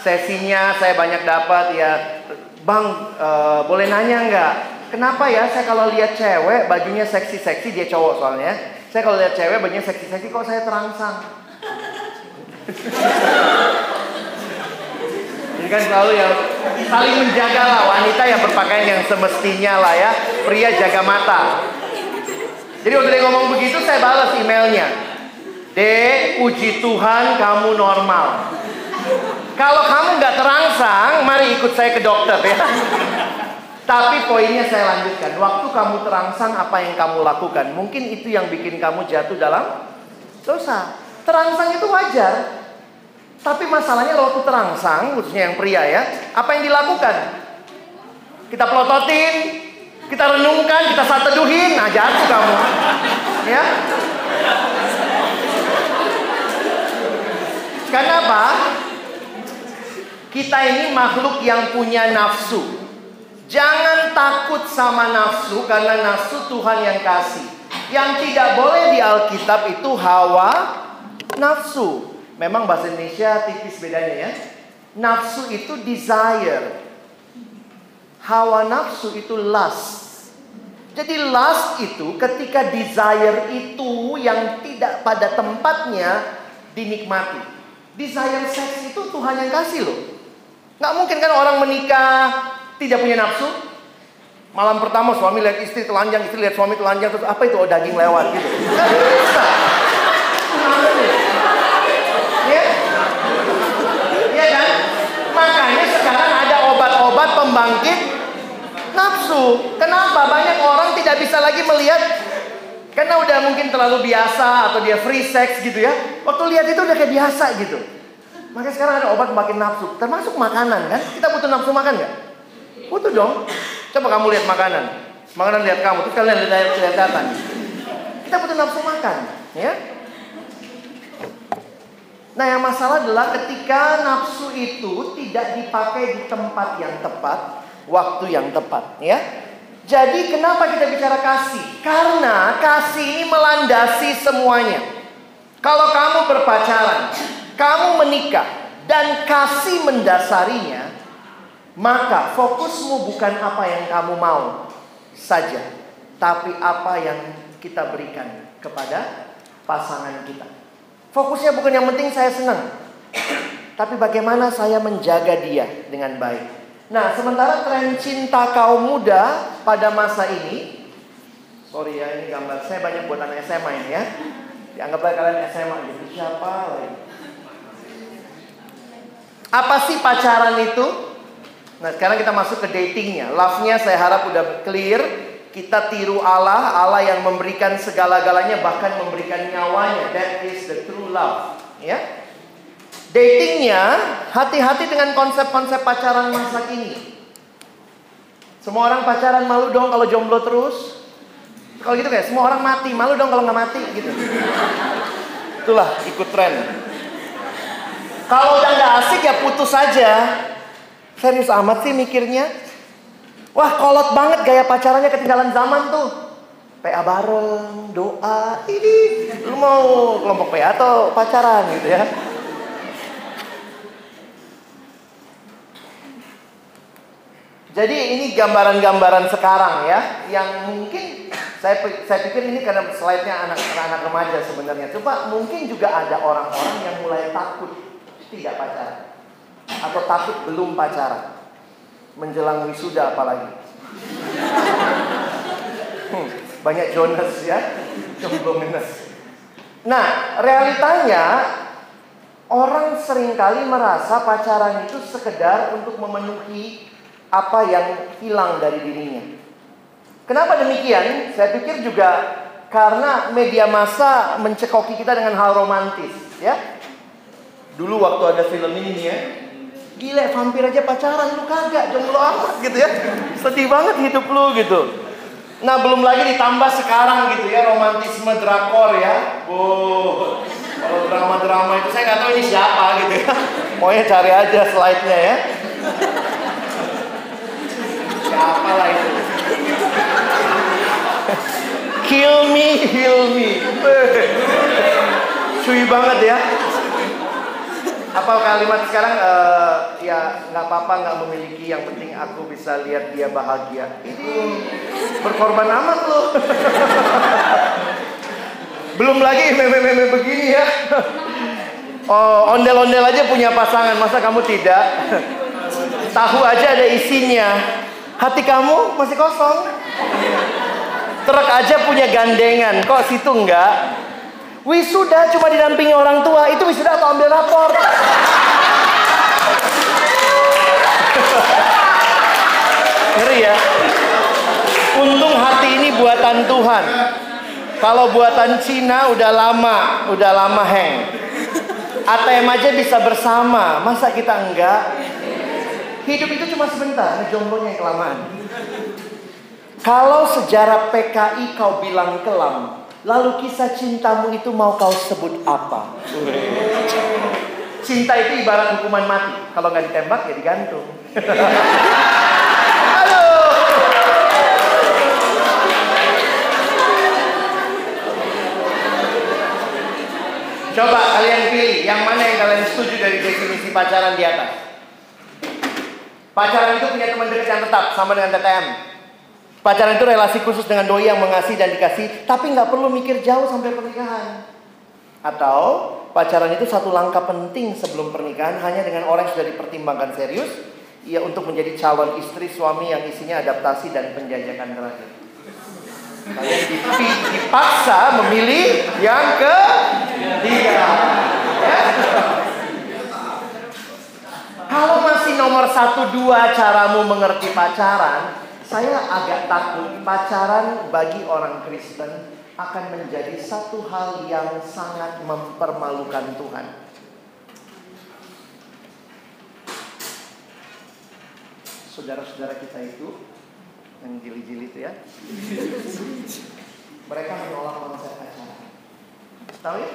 Sesinya saya banyak dapat ya. Bang, uh, boleh nanya nggak? Kenapa ya saya kalau lihat cewek bajunya seksi-seksi dia cowok soalnya. Saya kalau lihat cewek bajunya seksi-seksi kok saya terangsang. Kan selalu ya saling menjaga lah wanita yang berpakaian yang semestinya lah ya. Pria jaga mata. Jadi waktu dia ngomong begitu saya balas emailnya. Dek, puji Tuhan kamu normal. Kalau kamu nggak terangsang, mari ikut saya ke dokter ya. Tapi poinnya saya lanjutkan. Waktu kamu terangsang, apa yang kamu lakukan? Mungkin itu yang bikin kamu jatuh dalam dosa. Terangsang itu wajar. Tapi masalahnya waktu terangsang, khususnya yang pria ya, apa yang dilakukan? Kita pelototin, kita renungkan, kita saat teduhin, nah jatuh kamu. Ya, Karena apa? Kita ini makhluk yang punya nafsu. Jangan takut sama nafsu karena nafsu Tuhan yang kasih. Yang tidak boleh di Alkitab itu hawa nafsu. Memang bahasa Indonesia tipis bedanya ya. Nafsu itu desire. Hawa nafsu itu lust. Jadi lust itu ketika desire itu yang tidak pada tempatnya dinikmati. Desire seks itu Tuhan yang kasih loh. Nggak mungkin kan orang menikah tidak punya nafsu. Malam pertama suami lihat istri telanjang, istri lihat suami telanjang terus apa itu oh daging lewat gitu. Nggak bisa. Ya kan? Makanya sekarang ada obat-obat pembangkit nafsu. Kenapa? Banyak orang tidak bisa lagi melihat karena udah mungkin terlalu biasa atau dia free sex gitu ya. Waktu lihat itu udah kayak biasa gitu. Makanya sekarang ada obat makin nafsu. Termasuk makanan kan. Kita butuh nafsu makan nggak? Butuh dong. Coba kamu lihat makanan. Makanan lihat kamu. Terus kalian lihat, lihat data. Kita butuh nafsu makan, ya. Nah, yang masalah adalah ketika nafsu itu tidak dipakai di tempat yang tepat, waktu yang tepat, ya. Jadi kenapa kita bicara kasih? Karena kasih ini melandasi semuanya. Kalau kamu berpacaran, kamu menikah, dan kasih mendasarinya, maka fokusmu bukan apa yang kamu mau saja, tapi apa yang kita berikan kepada pasangan kita. Fokusnya bukan yang penting saya senang, tapi bagaimana saya menjaga dia dengan baik. Nah, sementara tren cinta kaum muda pada masa ini, sorry ya ini gambar saya banyak buatan SMA ini ya. Dianggaplah kalian SMA gitu. Siapa lagi? Apa sih pacaran itu? Nah, sekarang kita masuk ke datingnya. Love-nya saya harap udah clear. Kita tiru Allah, Allah yang memberikan segala-galanya bahkan memberikan nyawanya. That is the true love. Ya. Datingnya, hati-hati dengan konsep-konsep pacaran masa kini. Semua orang pacaran malu dong kalau jomblo terus. Kalau gitu kayak semua orang mati, malu dong kalau nggak mati gitu. Itulah ikut tren. Kalau udah nggak asik ya putus saja. Serius amat sih mikirnya. Wah kolot banget gaya pacarannya ketinggalan zaman tuh. PA bareng, doa, ini lu mau kelompok PA atau pacaran gitu ya? Jadi ini gambaran-gambaran sekarang ya, yang mungkin saya saya pikir ini karena slide-nya anak-anak remaja sebenarnya. Coba mungkin juga ada orang-orang yang mulai takut tidak pacaran atau takut belum pacaran menjelang wisuda apalagi. Hmm, banyak Jonas ya, jomblo minus. Nah, realitanya orang sering kali merasa pacaran itu sekedar untuk memenuhi apa yang hilang dari dirinya. Kenapa demikian? Saya pikir juga karena media massa mencekoki kita dengan hal romantis, ya. Dulu waktu ada film ini nih ya, gila vampir aja pacaran lu kagak jomblo amat gitu ya. Sedih banget hidup lu gitu. Nah belum lagi ditambah sekarang gitu ya romantisme drakor ya. Oh, kalau drama-drama itu saya nggak tahu ini siapa gitu ya. Pokoknya cari aja slide-nya ya. Siapa lah itu? Kill me, heal me. Cuy banget ya. Apa kalimat sekarang uh, ya nggak apa-apa nggak memiliki yang penting aku bisa lihat dia bahagia. Ini berkorban amat loh. Belum lagi meme-meme begini ya. Oh, ondel-ondel aja punya pasangan, masa kamu tidak? Tahu aja ada isinya. Hati kamu masih kosong. Truk aja punya gandengan, kok situ enggak? Wisuda cuma didampingi orang tua, itu wisuda atau ambil rapor? Ngeri ya. Untung hati ini buatan Tuhan. Kalau buatan Cina udah lama, udah lama hang. ATM aja bisa bersama, masa kita enggak? Hidup itu cuma sebentar, jomblonya yang kelamaan. Kalau sejarah PKI kau bilang kelam, lalu kisah cintamu itu mau kau sebut apa? Cinta itu ibarat hukuman mati. Kalau nggak ditembak ya digantung. Aduh. Coba kalian pilih yang mana yang kalian setuju dari definisi pacaran di atas. Pacaran itu punya teman dekat yang tetap sama dengan TTM. Pacaran itu relasi khusus dengan doi yang mengasihi dan dikasih, tapi nggak perlu mikir jauh sampai pernikahan. Atau pacaran itu satu langkah penting sebelum pernikahan hanya dengan orang yang sudah dipertimbangkan serius, ia untuk menjadi calon istri suami yang isinya adaptasi dan penjajakan terakhir. Kalian dipaksa memilih yang ketiga. Ya? Kalau masih nomor satu dua caramu mengerti pacaran, saya agak takut pacaran bagi orang Kristen akan menjadi satu hal yang sangat mempermalukan Tuhan. Saudara-saudara kita itu yang jili-jili itu ya. Mereka menolak konsep pacaran. Tahu ya?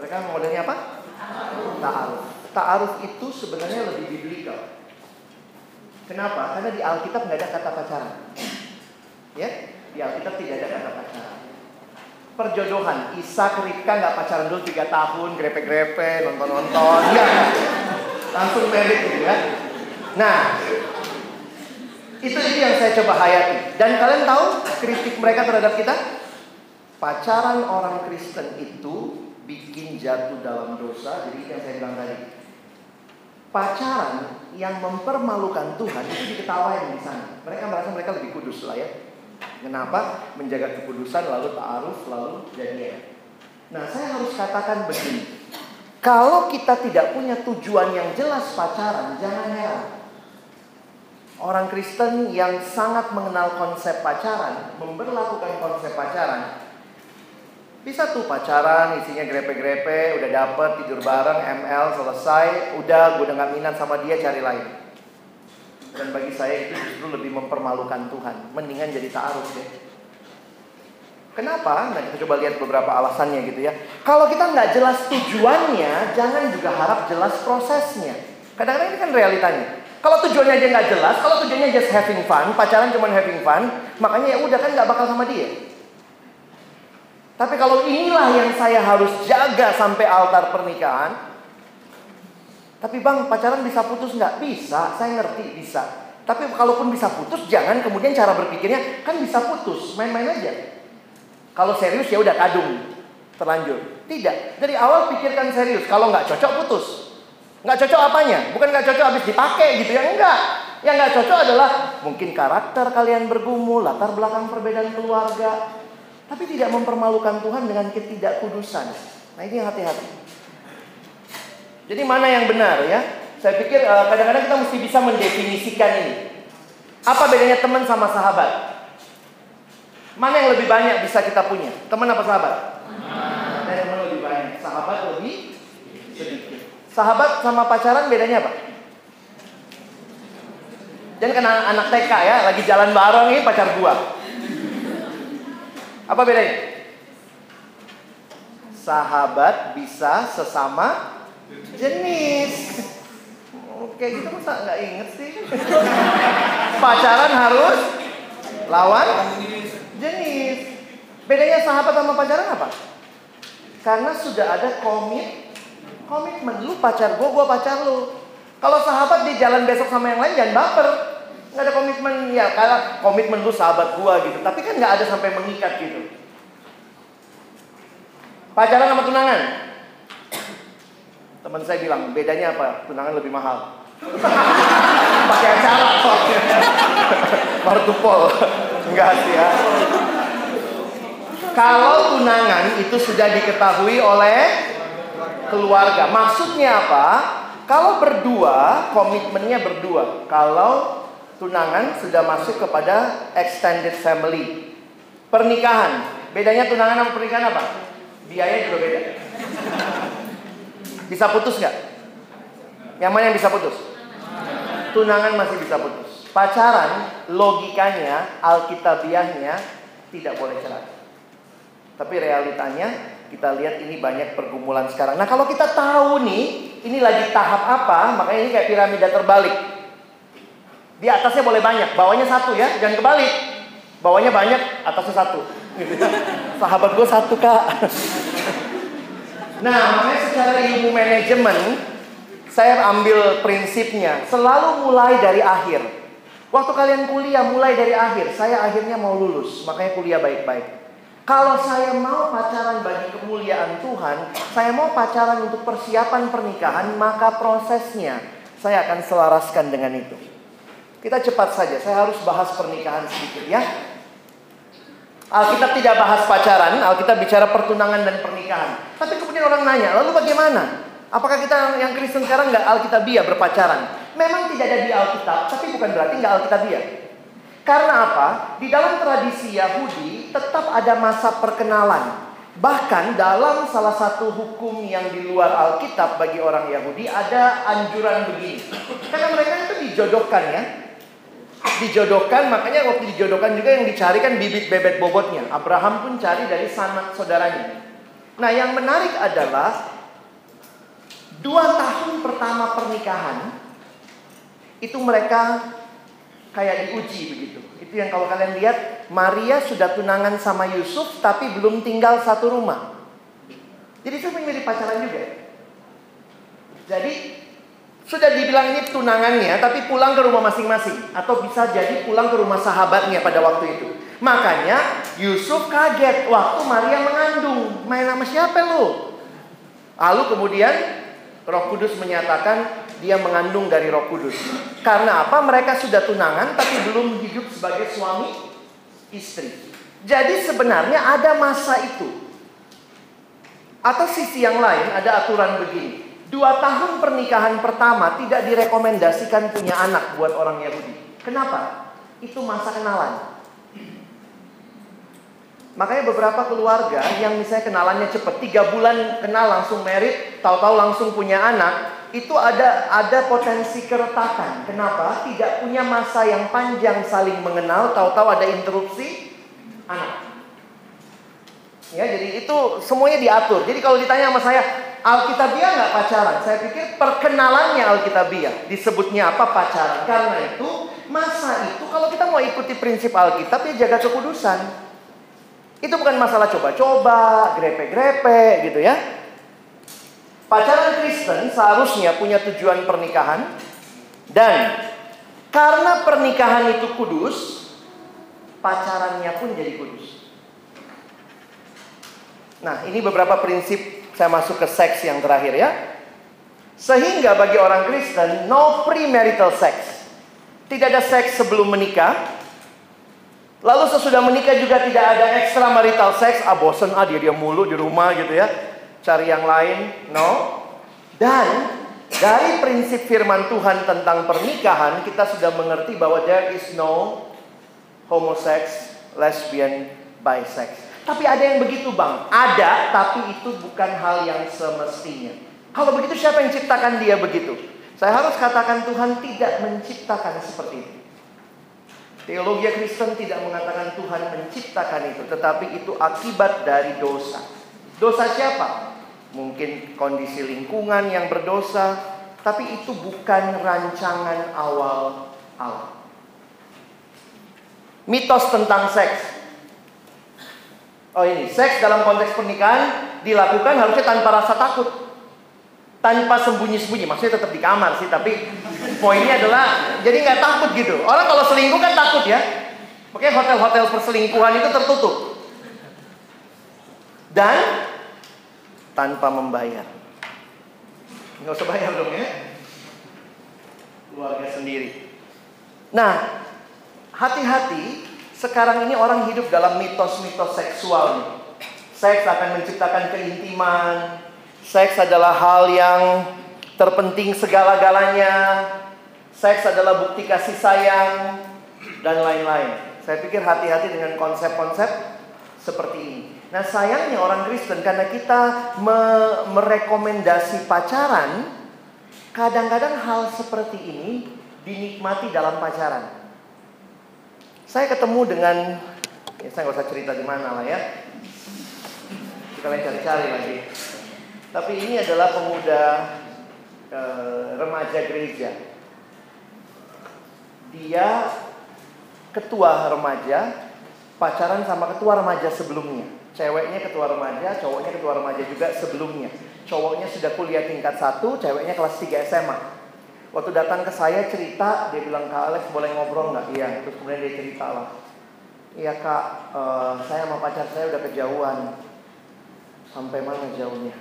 Mereka modelnya apa? Ta'aruf. Ta'aruf itu sebenarnya lebih biblikal. Kenapa? Karena di Alkitab nggak ada kata pacaran. Ya, di Alkitab tidak ada kata pacaran. Perjodohan, Isa Ribka nggak pacaran dulu tiga tahun, grepe-grepe, nonton-nonton, ya, langsung merit gitu ya. Nah, itu itu yang saya coba hayati. Dan kalian tahu kritik mereka terhadap kita? Pacaran orang Kristen itu bikin jatuh dalam dosa. Jadi yang saya bilang tadi. Pacaran yang mempermalukan Tuhan itu diketawain di sana. Mereka merasa mereka lebih kudus lah ya. Kenapa? Menjaga kekudusan lalu ta'aruf lalu jadian. Nah, saya harus katakan begini. Kalau kita tidak punya tujuan yang jelas pacaran, jangan heran Orang Kristen yang sangat mengenal konsep pacaran, memperlakukan konsep pacaran. Bisa tuh pacaran, isinya grepe-grepe, udah dapet, tidur bareng, ML, selesai, udah gue udah minat sama dia, cari lain. Dan bagi saya itu justru lebih mempermalukan Tuhan. Mendingan jadi ta'aruf deh. Kenapa? Nah kita coba lihat beberapa alasannya gitu ya. Kalau kita nggak jelas tujuannya, jangan juga harap jelas prosesnya. Kadang-kadang ini kan realitanya. Kalau tujuannya aja nggak jelas, kalau tujuannya just having fun, pacaran cuma having fun, makanya ya udah kan nggak bakal sama dia. Tapi kalau inilah yang saya harus jaga sampai altar pernikahan, tapi bang pacaran bisa putus nggak? Bisa, saya ngerti bisa. Tapi kalaupun bisa putus, jangan kemudian cara berpikirnya kan bisa putus, main-main aja. Kalau serius ya udah kadung, terlanjur. Tidak, dari awal pikirkan serius. Kalau nggak cocok putus. Nggak cocok apanya? Bukan nggak cocok habis dipakai gitu ya? Enggak. Yang nggak cocok adalah mungkin karakter kalian bergumul, latar belakang perbedaan keluarga. Tapi tidak mempermalukan Tuhan dengan ketidakkudusan. Nah ini yang hati-hati. Jadi mana yang benar ya? Saya pikir eh, kadang-kadang kita mesti bisa mendefinisikan ini. Apa bedanya teman sama sahabat? Mana yang lebih banyak bisa kita punya? Teman apa sahabat? Teman. Teman lebih banyak. Sahabat lebih sedikit. Sahabat sama pacaran bedanya apa? Jangan kena anak TK ya, lagi jalan bareng nih pacar gua. Apa bedanya? Sahabat bisa sesama jenis. Oke gitu masa nggak inget sih? Pacaran harus lawan jenis. Bedanya sahabat sama pacaran apa? Karena sudah ada komit Komitmen lu pacar gue, gue pacar lu. Kalau sahabat di jalan besok sama yang lain jangan baper. Nggak ada komitmen ya kalau komitmen lu sahabat gue gitu. Tapi kan nggak ada sampai mengikat gitu. Pacaran sama tunangan. Teman saya bilang bedanya apa? Tunangan lebih mahal. Pakai acara soalnya. Martupol. Enggak sih ya. Kalau tunangan itu sudah diketahui oleh keluarga. Maksudnya apa? Kalau berdua, komitmennya berdua. Kalau tunangan sudah masuk kepada extended family. Pernikahan, bedanya tunangan sama pernikahan apa? Biaya juga beda. Bisa putus nggak? Yang mana yang bisa putus? Tunangan masih bisa putus. Pacaran, logikanya, alkitabiahnya tidak boleh cerai. Tapi realitanya kita lihat ini banyak pergumulan sekarang. Nah kalau kita tahu nih, ini lagi tahap apa, makanya ini kayak piramida terbalik. Di atasnya boleh banyak, bawahnya satu ya, jangan kebalik. Bawahnya banyak, atasnya satu. Sahabat gue satu kak. nah makanya secara ilmu manajemen, saya ambil prinsipnya, selalu mulai dari akhir. Waktu kalian kuliah mulai dari akhir, saya akhirnya mau lulus, makanya kuliah baik-baik. Kalau saya mau pacaran bagi kemuliaan Tuhan, saya mau pacaran untuk persiapan pernikahan, maka prosesnya saya akan selaraskan dengan itu. Kita cepat saja, saya harus bahas pernikahan sedikit ya. Alkitab tidak bahas pacaran, Alkitab bicara pertunangan dan pernikahan. Tapi kemudian orang nanya, lalu bagaimana? Apakah kita yang Kristen sekarang nggak Alkitabiah berpacaran? Memang tidak ada di Alkitab, tapi bukan berarti nggak Alkitabiah. Karena apa? Di dalam tradisi Yahudi tetap ada masa perkenalan. Bahkan dalam salah satu hukum yang di luar Alkitab bagi orang Yahudi ada anjuran begini. Karena mereka itu dijodohkan ya. Dijodohkan, makanya waktu dijodohkan juga yang dicari kan bibit bebek bobotnya. Abraham pun cari dari sanak saudaranya. Nah, yang menarik adalah dua tahun pertama pernikahan itu mereka kayak diuji begitu. Itu yang kalau kalian lihat Maria sudah tunangan sama Yusuf tapi belum tinggal satu rumah. Jadi itu menjadi pacaran juga. Jadi sudah dibilang ini tunangannya tapi pulang ke rumah masing-masing atau bisa jadi pulang ke rumah sahabatnya pada waktu itu. Makanya Yusuf kaget waktu Maria mengandung. Main sama siapa lu? Lalu kemudian Roh Kudus menyatakan dia mengandung dari Roh Kudus. Karena apa? Mereka sudah tunangan tapi belum hidup sebagai suami istri. Jadi sebenarnya ada masa itu. Atau sisi yang lain ada aturan begini. Dua tahun pernikahan pertama tidak direkomendasikan punya anak buat orang Yahudi. Kenapa? Itu masa kenalan. Makanya beberapa keluarga yang misalnya kenalannya cepat, tiga bulan kenal langsung merit, tahu-tahu langsung punya anak, itu ada ada potensi keretakan. Kenapa? Tidak punya masa yang panjang saling mengenal, tahu-tahu ada interupsi anak. Ya, jadi itu semuanya diatur. Jadi kalau ditanya sama saya, Alkitabiah nggak pacaran? Saya pikir perkenalannya Alkitabiah. Disebutnya apa pacaran? Karena itu masa itu kalau kita mau ikuti prinsip Alkitab ya jaga kekudusan. Itu bukan masalah coba-coba, grepe-grepe gitu ya. Pacaran Kristen seharusnya punya tujuan pernikahan dan karena pernikahan itu kudus, pacarannya pun jadi kudus. Nah, ini beberapa prinsip saya masuk ke seks yang terakhir ya. Sehingga bagi orang Kristen, no premarital sex. Tidak ada seks sebelum menikah. Lalu sesudah menikah juga tidak ada extramarital sex. Ah bosen ah dia dia mulu di rumah gitu ya cari yang lain, no. Dan dari prinsip firman Tuhan tentang pernikahan, kita sudah mengerti bahwa there is no homosex, lesbian, bisex. Tapi ada yang begitu bang, ada tapi itu bukan hal yang semestinya. Kalau begitu siapa yang ciptakan dia begitu? Saya harus katakan Tuhan tidak menciptakan seperti itu. Teologi Kristen tidak mengatakan Tuhan menciptakan itu, tetapi itu akibat dari dosa. Dosa siapa? mungkin kondisi lingkungan yang berdosa, tapi itu bukan rancangan awal Allah. Mitos tentang seks. Oh ini, seks dalam konteks pernikahan dilakukan harusnya tanpa rasa takut. Tanpa sembunyi-sembunyi, maksudnya tetap di kamar sih, tapi poinnya adalah jadi nggak takut gitu. Orang kalau selingkuh kan takut ya. Makanya hotel-hotel perselingkuhan itu tertutup. Dan tanpa membayar. Nggak usah bayar dong ya. Keluarga sendiri. Nah, hati-hati. Sekarang ini orang hidup dalam mitos-mitos seksual nih. Seks akan menciptakan keintiman. Seks adalah hal yang terpenting segala-galanya. Seks adalah bukti kasih sayang dan lain-lain. Saya pikir hati-hati dengan konsep-konsep seperti ini. Nah sayangnya orang Kristen karena kita me merekomendasi pacaran, kadang-kadang hal seperti ini dinikmati dalam pacaran. Saya ketemu dengan, ya saya nggak usah cerita di mana lah ya, kalian cari-cari lagi. Tapi ini adalah pemuda e, remaja gereja. Dia ketua remaja, pacaran sama ketua remaja sebelumnya. Ceweknya ketua remaja, cowoknya ketua remaja juga sebelumnya. Cowoknya sudah kuliah tingkat satu, ceweknya kelas 3 SMA. Waktu datang ke saya cerita, dia bilang, Kak Alex boleh ngobrol nggak? Iya, terus kemudian dia cerita lah. Iya kak, uh, saya sama pacar saya udah kejauhan. Sampai mana jauhnya?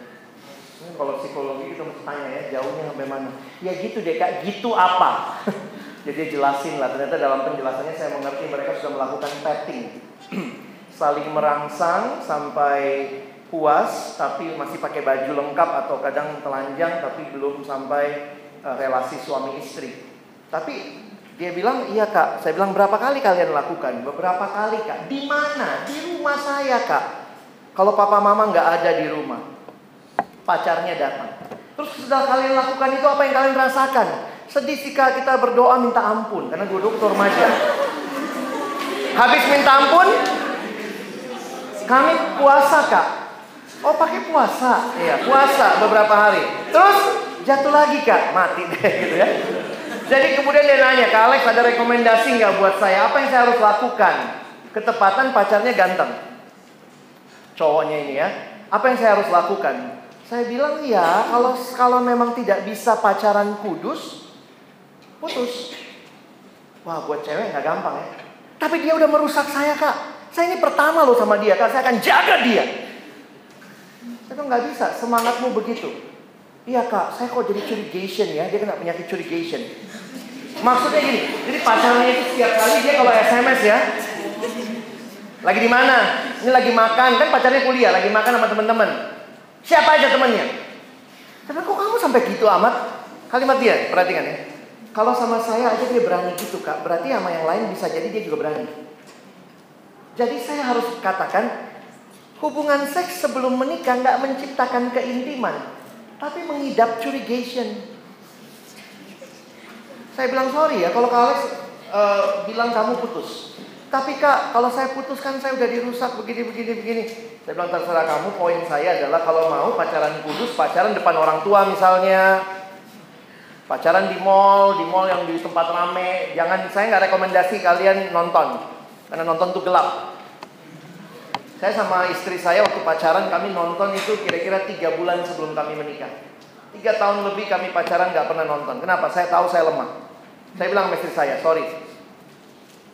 Ini kalau psikologi itu mesti tanya ya, jauhnya sampai mana? Ya gitu deh kak, gitu apa? Jadi jelasin lah, ternyata dalam penjelasannya saya mengerti mereka sudah melakukan petting. saling merangsang sampai puas tapi masih pakai baju lengkap atau kadang telanjang tapi belum sampai relasi suami istri. Tapi dia bilang, "Iya, Kak." Saya bilang, "Berapa kali kalian lakukan?" "Beberapa kali, Kak." "Di mana?" "Di rumah saya, Kak." Kalau papa mama nggak ada di rumah, pacarnya datang. Terus sudah kalian lakukan itu apa yang kalian rasakan? Sedih sih kak kita berdoa minta ampun karena gue dokter remaja. Habis minta ampun, kami puasa kak. Oh pakai puasa, iya puasa beberapa hari. Terus jatuh lagi kak, mati deh gitu ya. Jadi kemudian dia nanya, Kak Alex ada rekomendasi nggak buat saya? Apa yang saya harus lakukan? Ketepatan pacarnya ganteng. Cowoknya ini ya. Apa yang saya harus lakukan? Saya bilang ya, kalau kalau memang tidak bisa pacaran kudus, putus. Wah, buat cewek nggak gampang ya. Tapi dia udah merusak saya kak. Saya ini pertama loh sama dia kak. Saya akan jaga dia. Saya nggak bisa. Semangatmu begitu. Iya kak, saya kok jadi curigation ya. Dia kena penyakit curigation. Maksudnya gini, jadi pacarnya itu setiap kali dia kalau SMS ya, lagi di mana? Ini lagi makan, kan pacarnya kuliah, lagi makan sama teman-teman. Siapa aja temannya? Tapi kok kamu sampai gitu amat? Kalimat dia, perhatikan ya. Kalau sama saya aja dia berani gitu kak, berarti sama yang lain bisa jadi dia juga berani. Jadi saya harus katakan, hubungan seks sebelum menikah nggak menciptakan keintiman, tapi mengidap curigation. Saya bilang sorry ya kalau Kak Alex uh, bilang kamu putus. Tapi Kak, kalau saya putuskan saya udah dirusak begini begini begini. Saya bilang terserah kamu. Poin saya adalah kalau mau pacaran kudus, pacaran depan orang tua misalnya. Pacaran di mall, di mall yang di tempat rame. Jangan saya nggak rekomendasi kalian nonton. Karena nonton tuh gelap. Saya sama istri saya waktu pacaran kami nonton itu kira-kira tiga bulan sebelum kami menikah. Tiga tahun lebih kami pacaran nggak pernah nonton. Kenapa? Saya tahu saya lemah. Saya bilang sama istri saya, sorry.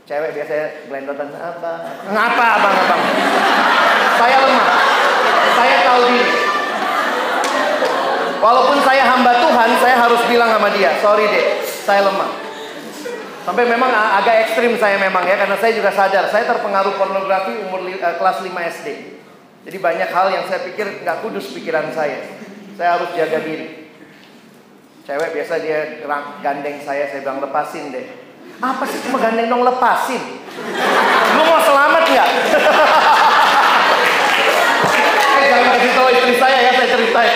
Cewek biasanya gelendotan apa? Ngapa abang abang? Saya lemah. Saya tahu diri. Walaupun saya hamba Tuhan, saya harus bilang sama dia, sorry deh, saya lemah. Sampai memang agak ekstrim saya memang ya, karena saya juga sadar, saya terpengaruh pornografi umur uh, kelas 5 SD. Jadi banyak hal yang saya pikir nggak kudus pikiran saya. Saya harus jaga diri. Cewek biasa dia gandeng saya, saya bilang lepasin deh. Apa sih cuma gandeng dong lepasin? Lu mau selamat nggak? eh jangan kasih tahu istri saya ya, saya ceritain.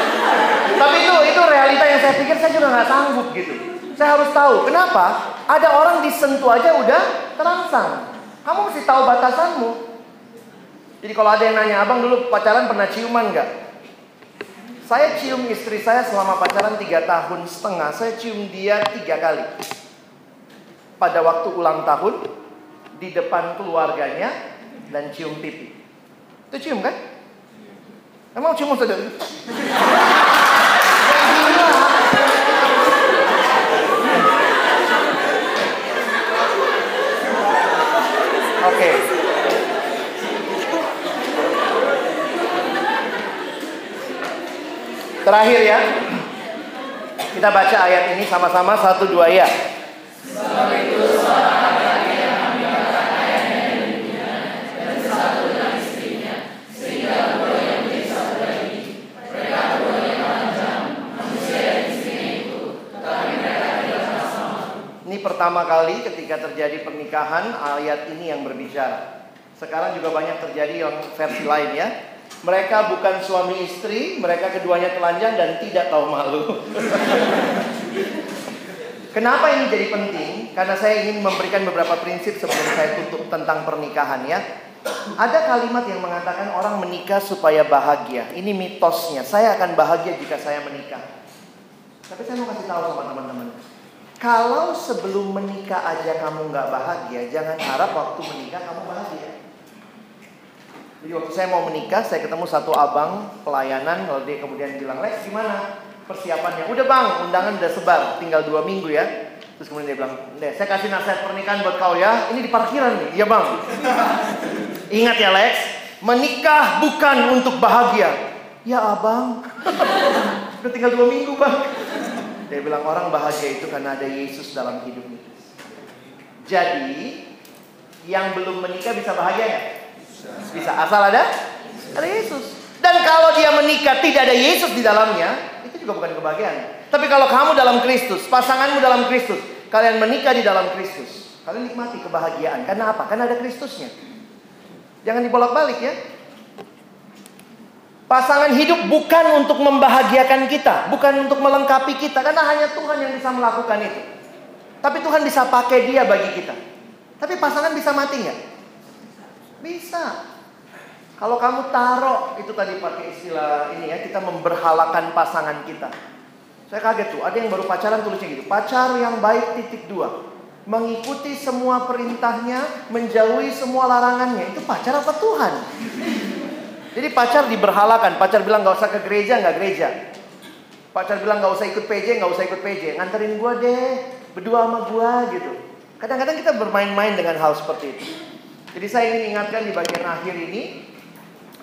Tapi itu itu realita yang saya pikir saya juga nggak sanggup gitu. Saya harus tahu kenapa ada orang disentuh aja udah terangsang. Kamu mesti tahu batasanmu. Jadi kalau ada yang nanya, abang dulu pacaran pernah ciuman nggak? Saya cium istri saya selama pacaran tiga tahun setengah. Saya cium dia tiga kali. Pada waktu ulang tahun, di depan keluarganya, dan cium pipi. Itu cium kan? Emang cium saja? Oke. Okay. Terakhir ya. Kita baca ayat ini sama-sama satu dua ya. Ini pertama kali ketika terjadi pernikahan ayat ini yang berbicara. Sekarang juga banyak terjadi yang versi lain ya. Mereka bukan suami istri, mereka keduanya telanjang dan tidak tahu malu. Kenapa ini jadi penting? Karena saya ingin memberikan beberapa prinsip sebelum saya tutup tentang pernikahan ya. Ada kalimat yang mengatakan orang menikah supaya bahagia. Ini mitosnya. Saya akan bahagia jika saya menikah. Tapi saya mau kasih tahu sama teman-teman. Kalau sebelum menikah aja kamu nggak bahagia, jangan harap waktu menikah kamu bahagia. Jadi waktu saya mau menikah, saya ketemu satu abang pelayanan, lalu dia kemudian bilang, Lex gimana persiapannya? Udah bang, undangan udah sebar, tinggal dua minggu ya. Terus kemudian dia bilang, Deh, saya kasih nasihat pernikahan buat kau ya. Ini di parkiran nih, iya bang. Ingat ya Lex, menikah bukan untuk bahagia. Ya abang, udah tinggal dua minggu bang. Dia bilang orang bahagia itu karena ada Yesus dalam hidupnya. Jadi, yang belum menikah bisa bahagia ya? Bisa asal ada ada Yesus. Dan kalau dia menikah tidak ada Yesus di dalamnya, itu juga bukan kebahagiaan. Tapi kalau kamu dalam Kristus, pasanganmu dalam Kristus, kalian menikah di dalam Kristus, kalian nikmati kebahagiaan. Karena apa? Karena ada Kristusnya. Jangan dibolak-balik ya. Pasangan hidup bukan untuk membahagiakan kita, bukan untuk melengkapi kita, karena hanya Tuhan yang bisa melakukan itu. Tapi Tuhan bisa pakai dia bagi kita. Tapi pasangan bisa mati nggak? Bisa. Kalau kamu taruh itu tadi pakai istilah ini ya, kita memberhalakan pasangan kita. Saya kaget tuh, ada yang baru pacaran tulisnya gitu. Pacar yang baik titik dua. Mengikuti semua perintahnya, menjauhi semua larangannya. Itu pacar apa Tuhan? Jadi pacar diberhalakan, pacar bilang gak usah ke gereja, nggak gereja. Pacar bilang gak usah ikut PJ, nggak usah ikut PJ. Nganterin gua deh, berdua sama gua gitu. Kadang-kadang kita bermain-main dengan hal seperti itu. Jadi saya ingin ingatkan di bagian akhir ini,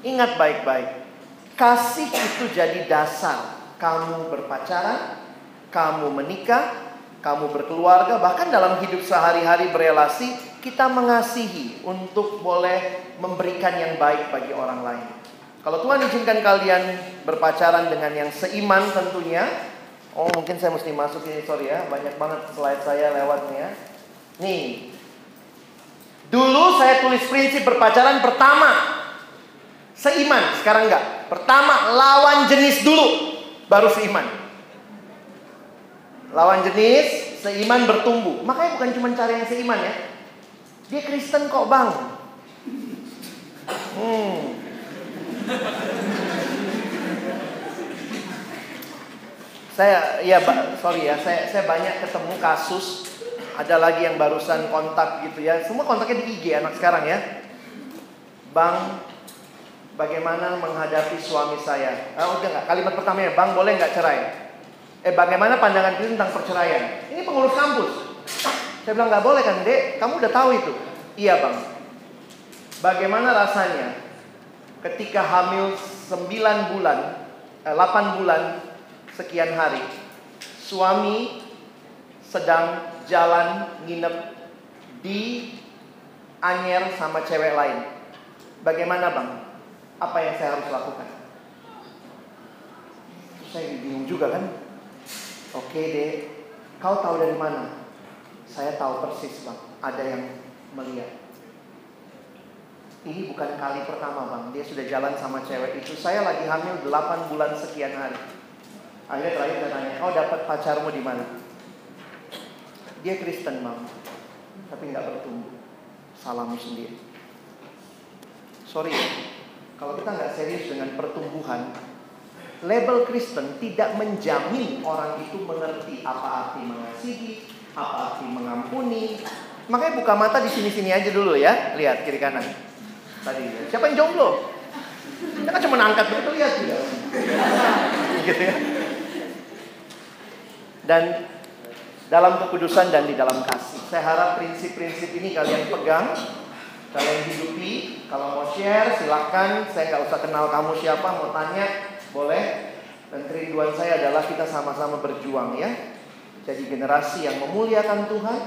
ingat baik-baik. Kasih itu jadi dasar kamu berpacaran, kamu menikah, kamu berkeluarga, bahkan dalam hidup sehari-hari berelasi, kita mengasihi untuk boleh memberikan yang baik bagi orang lain. Kalau Tuhan izinkan kalian berpacaran dengan yang seiman tentunya. Oh mungkin saya mesti masuk ini sorry ya banyak banget slide saya lewatnya. Nih. Dulu saya tulis prinsip berpacaran pertama seiman, sekarang enggak. Pertama lawan jenis dulu baru seiman. Lawan jenis seiman bertumbuh. Makanya bukan cuma cari yang seiman ya. Dia Kristen kok, Bang. Hmm. saya ya sorry ya saya saya banyak ketemu kasus ada lagi yang barusan kontak gitu ya. Semua kontaknya di IG anak sekarang ya. Bang bagaimana menghadapi suami saya? Ah, udah nggak? Kalimat pertamanya bang boleh nggak cerai? Eh bagaimana pandangan kita tentang perceraian? Ini pengurus kampus. Saya bilang nggak boleh kan dek? Kamu udah tahu itu. Iya bang. Bagaimana rasanya ketika hamil 9 bulan, eh, 8 bulan sekian hari, suami sedang jalan nginep di Anyer sama cewek lain. Bagaimana bang? Apa yang saya harus lakukan? Saya bingung juga kan. Oke deh, kau tahu dari mana? Saya tahu persis bang, ada yang melihat. Ini bukan kali pertama bang Dia sudah jalan sama cewek itu Saya lagi hamil 8 bulan sekian hari Akhirnya terakhir saya tanya Kau dapat pacarmu di mana? Dia Kristen bang Tapi nggak bertumbuh Salahmu sendiri Sorry Kalau kita nggak serius dengan pertumbuhan Label Kristen tidak menjamin orang itu mengerti apa arti mengasihi, apa arti mengampuni. Makanya buka mata di sini-sini aja dulu ya, lihat kiri kanan tadi. Siapa yang jomblo? Kita kan cuma angkat begitu lihat juga. gitu ya. Dan dalam kekudusan dan di dalam kasih. Saya harap prinsip-prinsip ini kalian pegang, kalian hidupi. Kalau mau share silahkan. Saya nggak usah kenal kamu siapa, mau tanya boleh. Dan kerinduan saya adalah kita sama-sama berjuang ya. Jadi generasi yang memuliakan Tuhan,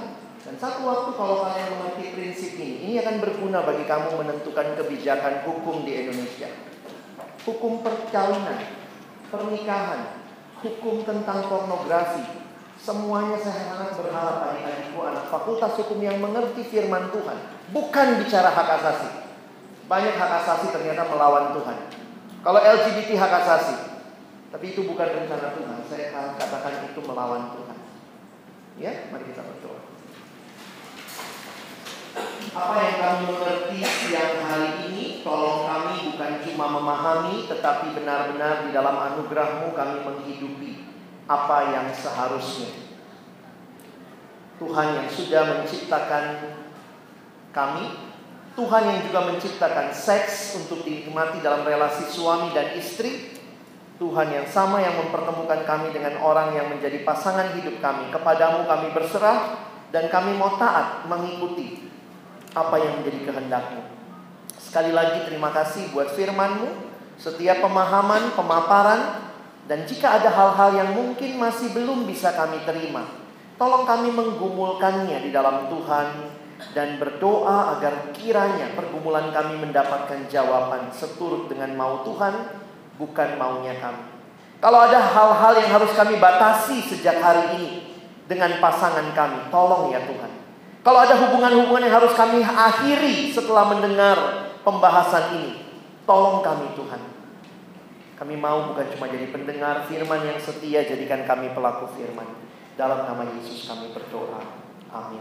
dan satu waktu kalau kalian mengerti prinsip ini, ini akan berguna bagi kamu menentukan kebijakan hukum di Indonesia. Hukum perkawinan, pernikahan, hukum tentang pornografi. Semuanya saya sangat berharap adik-adikku anak fakultas hukum yang mengerti firman Tuhan. Bukan bicara hak asasi. Banyak hak asasi ternyata melawan Tuhan. Kalau LGBT hak asasi. Tapi itu bukan rencana Tuhan. Saya katakan itu melawan Tuhan. Ya, mari kita berdoa. Apa yang kami mengerti siang hari ini Tolong kami bukan cuma memahami Tetapi benar-benar di dalam anugerahmu kami menghidupi Apa yang seharusnya. Tuhan yang sudah menciptakan kami Tuhan yang juga menciptakan seks untuk dinikmati dalam relasi suami dan istri Tuhan yang sama yang mempertemukan kami dengan orang yang menjadi pasangan hidup kami. Kepadamu kami berserah dan kami mau taat mengikuti apa yang menjadi kehendakmu. Sekali lagi terima kasih buat firmanmu, setiap pemahaman, pemaparan, dan jika ada hal-hal yang mungkin masih belum bisa kami terima, tolong kami menggumulkannya di dalam Tuhan dan berdoa agar kiranya pergumulan kami mendapatkan jawaban seturut dengan mau Tuhan, bukan maunya kami. Kalau ada hal-hal yang harus kami batasi sejak hari ini dengan pasangan kami, tolong ya Tuhan. Kalau ada hubungan-hubungan yang harus kami akhiri setelah mendengar pembahasan ini, tolong kami Tuhan. Kami mau bukan cuma jadi pendengar firman yang setia, jadikan kami pelaku firman. Dalam nama Yesus kami berdoa. Amin.